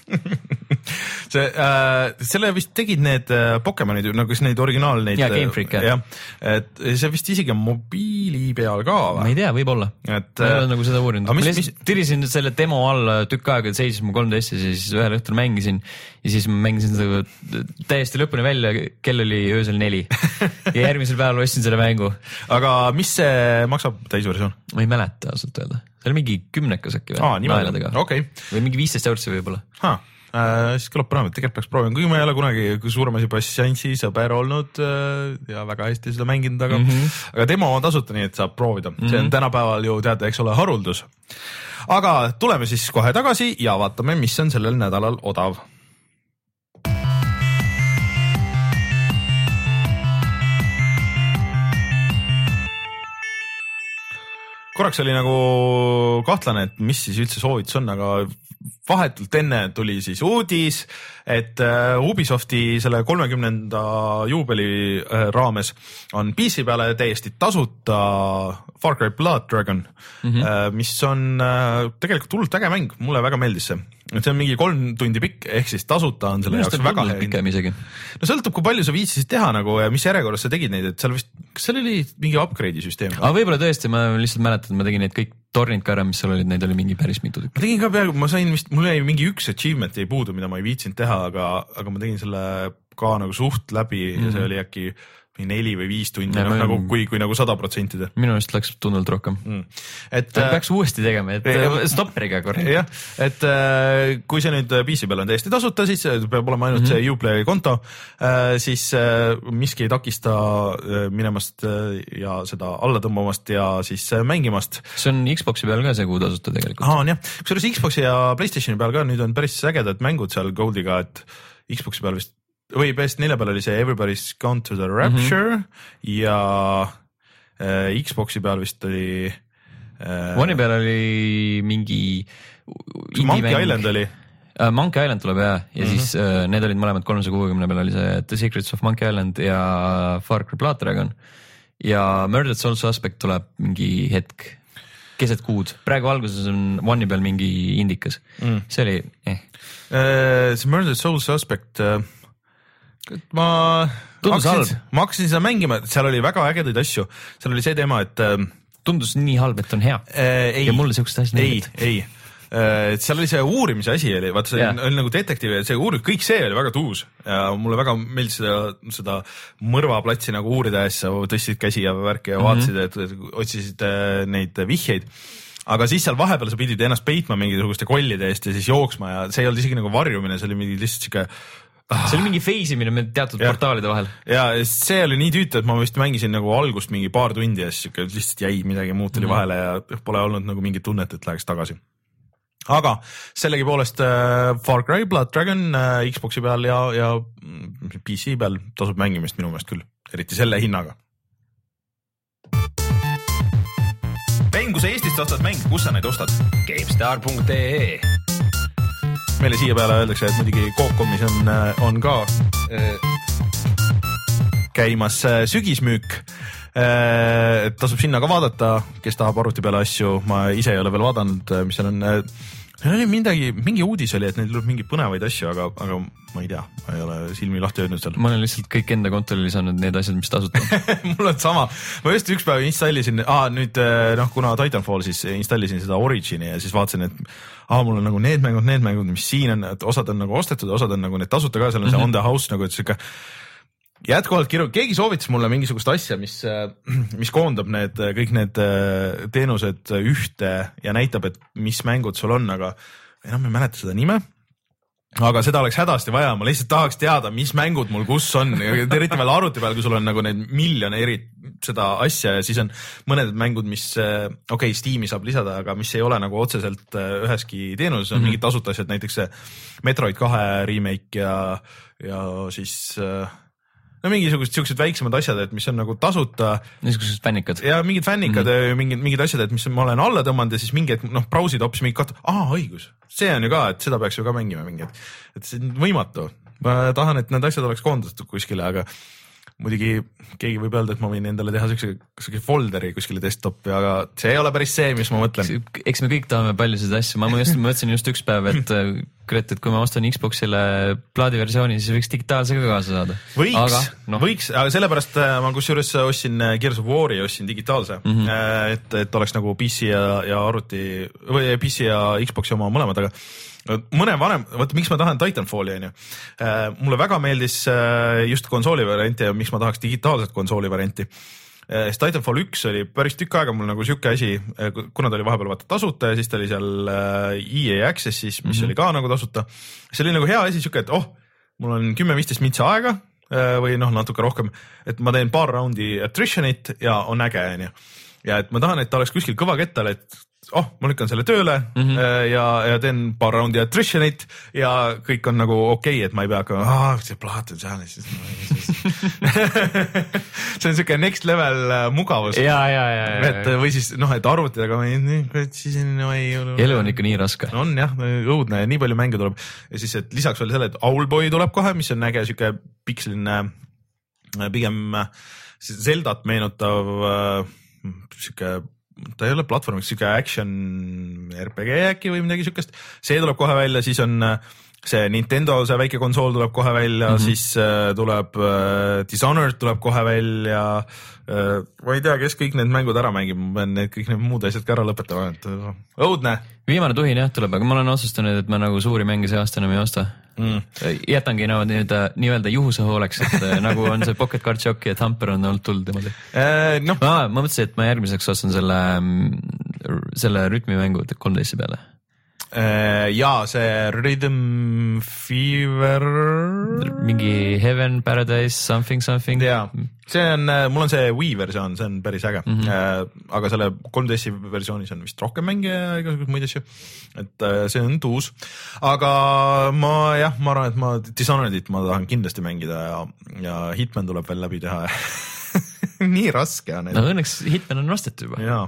see äh,, selle vist tegid need äh, Pokemonid ju nagu siis neid originaal neid. ja Game Freak jah. et see vist isegi on mobiili peal ka või? ma ei tea, võib-olla. et. ma ei ole nagu seda uurinud. ma lihtsalt tirisin selle demo alla tükk aega, seisis mu 3DS-is ja siis ühel õhtul mängisin ja siis ma mängisin seda täiesti lõpuni välja, kell oli öösel neli ja järgmisel päeval ostsin selle mängu. aga mis see maksab, täisversioon? ma ei mäleta ausalt öelda, see oli mingi kümnekas äkki või? naeradega okay. või mingi viisteist eurtsi võib-olla äh,. siis kõlab põnevalt, tegelikult peaks proovima, kuigi ma ei ole kunagi suurem asi bassiansi sõber olnud äh, ja väga hästi seda mänginud, aga mm, -hmm. aga demo on tasuta, nii et saab proovida mm, -hmm. see mhm. on tänapäeval ju teate, eks ole, haruldus. aga tuleme siis kohe tagasi ja vaatame, mis on sellel nädalal odav korraks oli nagu kahtlane, et mis siis üldse soovitus on, aga vahetult enne tuli siis uudis, et äh, Ubisofti selle kolmekümnenda juubeli äh, raames on PC peale täiesti tasuta Far Cry Blood Dragon mm, -hmm. mis on tegelikult hullult äge mäng, mulle väga meeldis see. Et see on mingi kolm tundi pikk, ehk siis tasuta on selle jaoks väga hea. pikem isegi. no sõltub, kui palju sa viitsisid teha nagu ja mis järjekorras sa tegid neid, et seal vist, kas seal oli mingi upgrade'i süsteem? aga võib-olla tõesti, ma lihtsalt mäletan, et ma tegin neid kõik tornid ka ära, mis seal olid, neid oli mingi päris mitu tükki. ma tegin ka peaaegu, ma sain vist, mul jäi mingi üks achievement jäi puudu, mida ma ei viitsinud teha, aga, aga ma tegin selle ka nagu suht läbi mm -hmm. ja see mhm. oli äkki mingi neli või viis tundi, noh nagu kui, kui nagu sada protsenti teha. minu arust läks tunduvalt rohkem mm.. et äh, peaks uuesti tegema, et äh, stopperiga korra. jah, et äh, kui see nüüd PC peal on täiesti tasuta, siis peab olema ainult mm -hmm. see Uplay konto äh,, siis äh, miski ei takista äh, minemast äh, ja seda alla tõmbamast ja siis äh, mängimast. see on Xbox'i peal ka see kuu tasuta tegelikult. aa, on jah, kusjuures Xbox'i ja Playstationi peal ka nüüd on päris ägedad mängud seal Goldiga, et Xbox'i peal vist või PS4 peal oli see Everybody's Gone to the Rapture mm -hmm. ja äh, Xbox'i peal vist oli äh,. One'i peal oli mingi. Monkey Island oli uh,. Monkey Island tuleb ja, ja mm -hmm. siis uh, need olid mõlemad kolmesaja kuuekümne peal oli see The Secrets of Monkey Island ja Far Cry Blood Dragon. ja Murdered Soul Suspect tuleb mingi hetk keset kuud, praegu alguses on One'i peal mingi indikas mm., see oli eh. See Murdered Soul Suspect uh ma hakkasin, ma hakkasin seda mängima, seal oli väga ägedaid asju, seal oli see teema, et äh, tundus nii halb, et on hea äh,. ja mulle siukseid asju meeldib. ei, ei äh,, seal oli see uurimise asi oli, vaata see yeah. oli nagu detektiiv ja see uurimine, kõik see oli väga tuus ja mulle väga meeldis seda, seda mõrvaplatsi nagu uurida ja siis sa tõstsid käsi ja värki ja mm -hmm. vaatasid, et otsisid äh, neid vihjeid aga siis seal vahepeal sa pidid ennast peitma mingisuguste kollide eest ja siis jooksma ja see ei olnud isegi nagu varjumine, see oli mingi lihtsalt sihuke see oli mingi phase imine teatud ja. portaalide vahel. ja see oli nii tüütu, et ma vist mängisin nagu algust mingi paar tundi ja siis siuke lihtsalt jäi midagi muud tuli mm -hmm. vahele ja pole olnud nagu mingit tunnet, et läheks tagasi. aga sellegipoolest äh, Far Cry Blood Dragon äh, Xbox'i peal ja, ja mm, PC peal tasub mängimist minu meelest küll, eriti selle hinnaga. mäng, kui sa Eestist ostad mänge, kus sa neid ostad? GameStar.ee meile siia peale öeldakse, et muidugi Coop.com'is on, äh, on ka äh, käimas äh, sügismüük. Tasub sinna ka vaadata, kes tahab arvuti peale asju, ma ise ei ole veel vaadanud, mis seal on seal oli midagi, mingi uudis oli, et neil tuleb mingeid põnevaid asju, aga, aga ma ei tea, ma ei ole silmi lahti hoidnud seal. ma olen lihtsalt kõik enda kontole lisanud need asjad, mis tasuta mul on sama, ma just üks päev installisin ah,, nüüd noh, kuna Titanfall, siis installisin seda Origini ja siis vaatasin, et aa, mul on nagu need mängud, need mängud, mis siin on, et osad on nagu ostetud, osad on nagu need tasuta ka, seal on mm -hmm. see on the house nagu, et sihuke jätkuvalt kiru-, keegi soovitas mulle mingisugust asja, mis, mis koondab need kõik need äh, teenused ühte ja näitab, et mis mängud sul on, aga enam ei mäleta seda nime. Aga seda oleks hädasti vaja, ma lihtsalt tahaks teada, mis mängud mul kus on, eriti veel arvuti peal, kui sul on nagu neid miljon eri seda asja. Ja siis on mõned mängud, mis äh, okei okay,, Steam'i saab lisada, aga mis ei ole nagu otseselt äh, üheski teenuses, on mm -hmm. mingid tasuta asjad, näiteks see Metroid kahe remake ja, ja siis äh, no mingisugused siuksed väiksemad asjad, et mis on nagu tasuta. niisugused fännikad. ja mingid fännikad mm, -hmm. mingid, mingid asjad, et mis ma olen alla tõmmanud ja siis mingi hetk noh, brausid hoopis mingi kat-, aa õigus, see on ju ka, et seda peaks ju ka mängima mingi hetk. et see on võimatu, ma tahan, et need asjad oleks koondatud kuskile, aga muidugi keegi võib öelda, et ma võin endale teha siukse, siukse folder'i kuskile desktopi, aga see ei ole päris see, mis ma mõtlen. eks me kõik tahame paljusid asju, ma just mõtlesin just üks päev, et kurat, et kui ma ostan Xbox'ile plaadiversiooni, siis võiks digitaalse ka kaasa saada. võiks, no. võiks, aga sellepärast äh, ma kusjuures ostsin äh, Gears of War'i ostsin digitaalse mm, -hmm. et, et oleks nagu PC ja, ja arvuti või PC ja Xbox'i oma mõlemad, aga mõne vanem, vaata miks ma tahan Titanfalli onju. Äh, mulle väga meeldis äh, just konsooli varianti ja miks ma tahaks digitaalset konsooli varianti äh, sest Titanfall üks oli päris tükk aega mul nagu sihuke asi, kuna ta oli vahepeal vaata tasuta ja siis ta oli seal EA Access'is, mis mm -hmm. oli ka nagu tasuta. see oli nagu hea asi, sihuke, et oh, mul on kümme-viisteist mintsa aega või noh, natuke rohkem, et ma teen paar raundi attrition'it ja on äge, onju. ja et ma tahan, et ta oleks kuskil kõvakettal, et oh, ma lükkan selle tööle mm -hmm. ja, ja teen paar raundi attrition'it ja kõik on nagu okei okay,, et ma ei pea hakkama, see plaat on seal ja siis see on siuke next level äh, mugavus. ja, ja, ja, ja. et või siis noh, et arvutitega siis no ei. elu on ikka nii raske. on jah, õudne ja nii palju mänge tuleb ja siis, et lisaks veel selle, et Owlboy tuleb kohe, mis on äge siuke piksline, äh, pigem Zeldat meenutav siuke ta ei ole platvormiks, siuke action RPG äkki või midagi siukest, see tuleb kohe välja, siis on see Nintendo, see väike konsool tuleb kohe välja mm, -hmm. siis äh, tuleb äh, Dishonored tuleb kohe välja äh,. ma ei tea, kes kõik need mängud ära mängib, ma pean need kõik need muud asjad ka ära lõpetama, et äh, õudne. viimane tuhin jah tuleb, aga ma olen otsustanud, et ma nagu suuri mänge see aasta enam ei osta mm.. jätangi no, nii-öelda, nii-öelda juhuse hooleks, et äh, nagu on see Pocket Card Shock ja Thumper on olnud tulnud niimoodi äh, no.. ma mõtlesin, et ma järgmiseks ostan selle, mm, selle rütmimängu 3DS-i peale Äh, ja see Rhythm Fever. mingi Heaven, Paradise, something, something. ja, see on, äh, mul on see Wii versioon, see on päris äge mm. -hmm. aga selle 3DS-i versioonis on vist rohkem mänge ja igasuguseid muid asju. et see on tuus, aga ma jah, ma arvan, et ma Dishonored'it ma tahan kindlasti mängida ja, ja Hitman tuleb veel läbi teha nii raske on. no õnneks Hitman on ostetud juba. jaa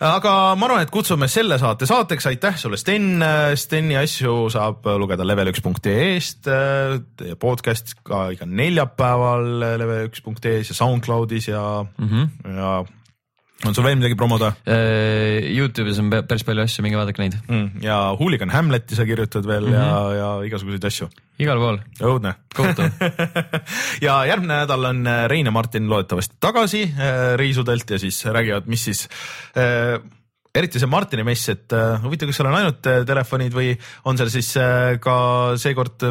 aga ma arvan, et kutsume selle saate saateks, aitäh sulle, Sten. Steni asju saab lugeda level1.ee-st, teie podcast ka iga neljapäeval level1.ee-s ja SoundCloudis ja mm, -hmm. ja on sul veel midagi promoda? Äh, Youtube'is on päris palju asju, minge vaadake neid mm,. ja Hooligan Hamleti sa kirjutad veel mm -hmm. ja, mhm. ja igasuguseid asju. igal pool. õudne. ja järgmine nädal on äh, Rein ja Martin loodetavasti tagasi äh, reisudelt ja siis räägivad, mis siis äh, eriti see Martini mess, et uh, huvitav, kas seal on ainult uh, telefonid või on seal siis uh, ka seekord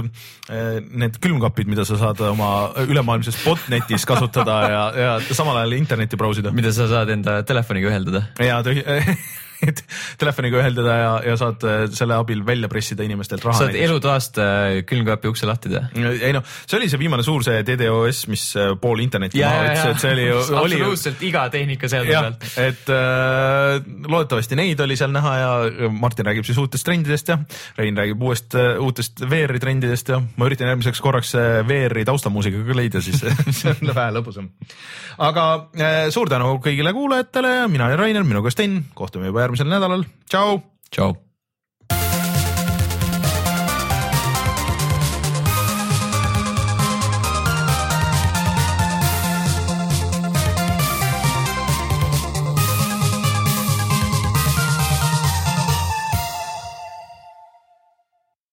need külmkapid, mida sa saad oma ülemaailmses botnetis kasutada ja, ja samal ajal internetti brausida. mida sa saad enda telefoniga ühendada. ja et telefoniga ühendada ja, ja saad äh, selle abil välja pressida inimestelt raha. saad elutoast äh, külmkapi ukse lahti teha? ei noh, see oli see viimane suur see DDoS, mis äh, pool internetti maha võttis, et see oli ju absoluutselt iga tehnikaseadme pealt. et äh, loodetavasti neid oli seal näha ja Martin räägib siis uutest trendidest ja Rein räägib uuest, uutest VR-i trendidest ja ma üritan järgmiseks korraks VR-i taustamuusika ka leida, siis see on vähe lõbusam. aga äh, suur tänu kõigile kuulajatele, mina olen Rainer, minuga Sten, kohtume juba järgmisel järgmisel nädalal, tšau. tšau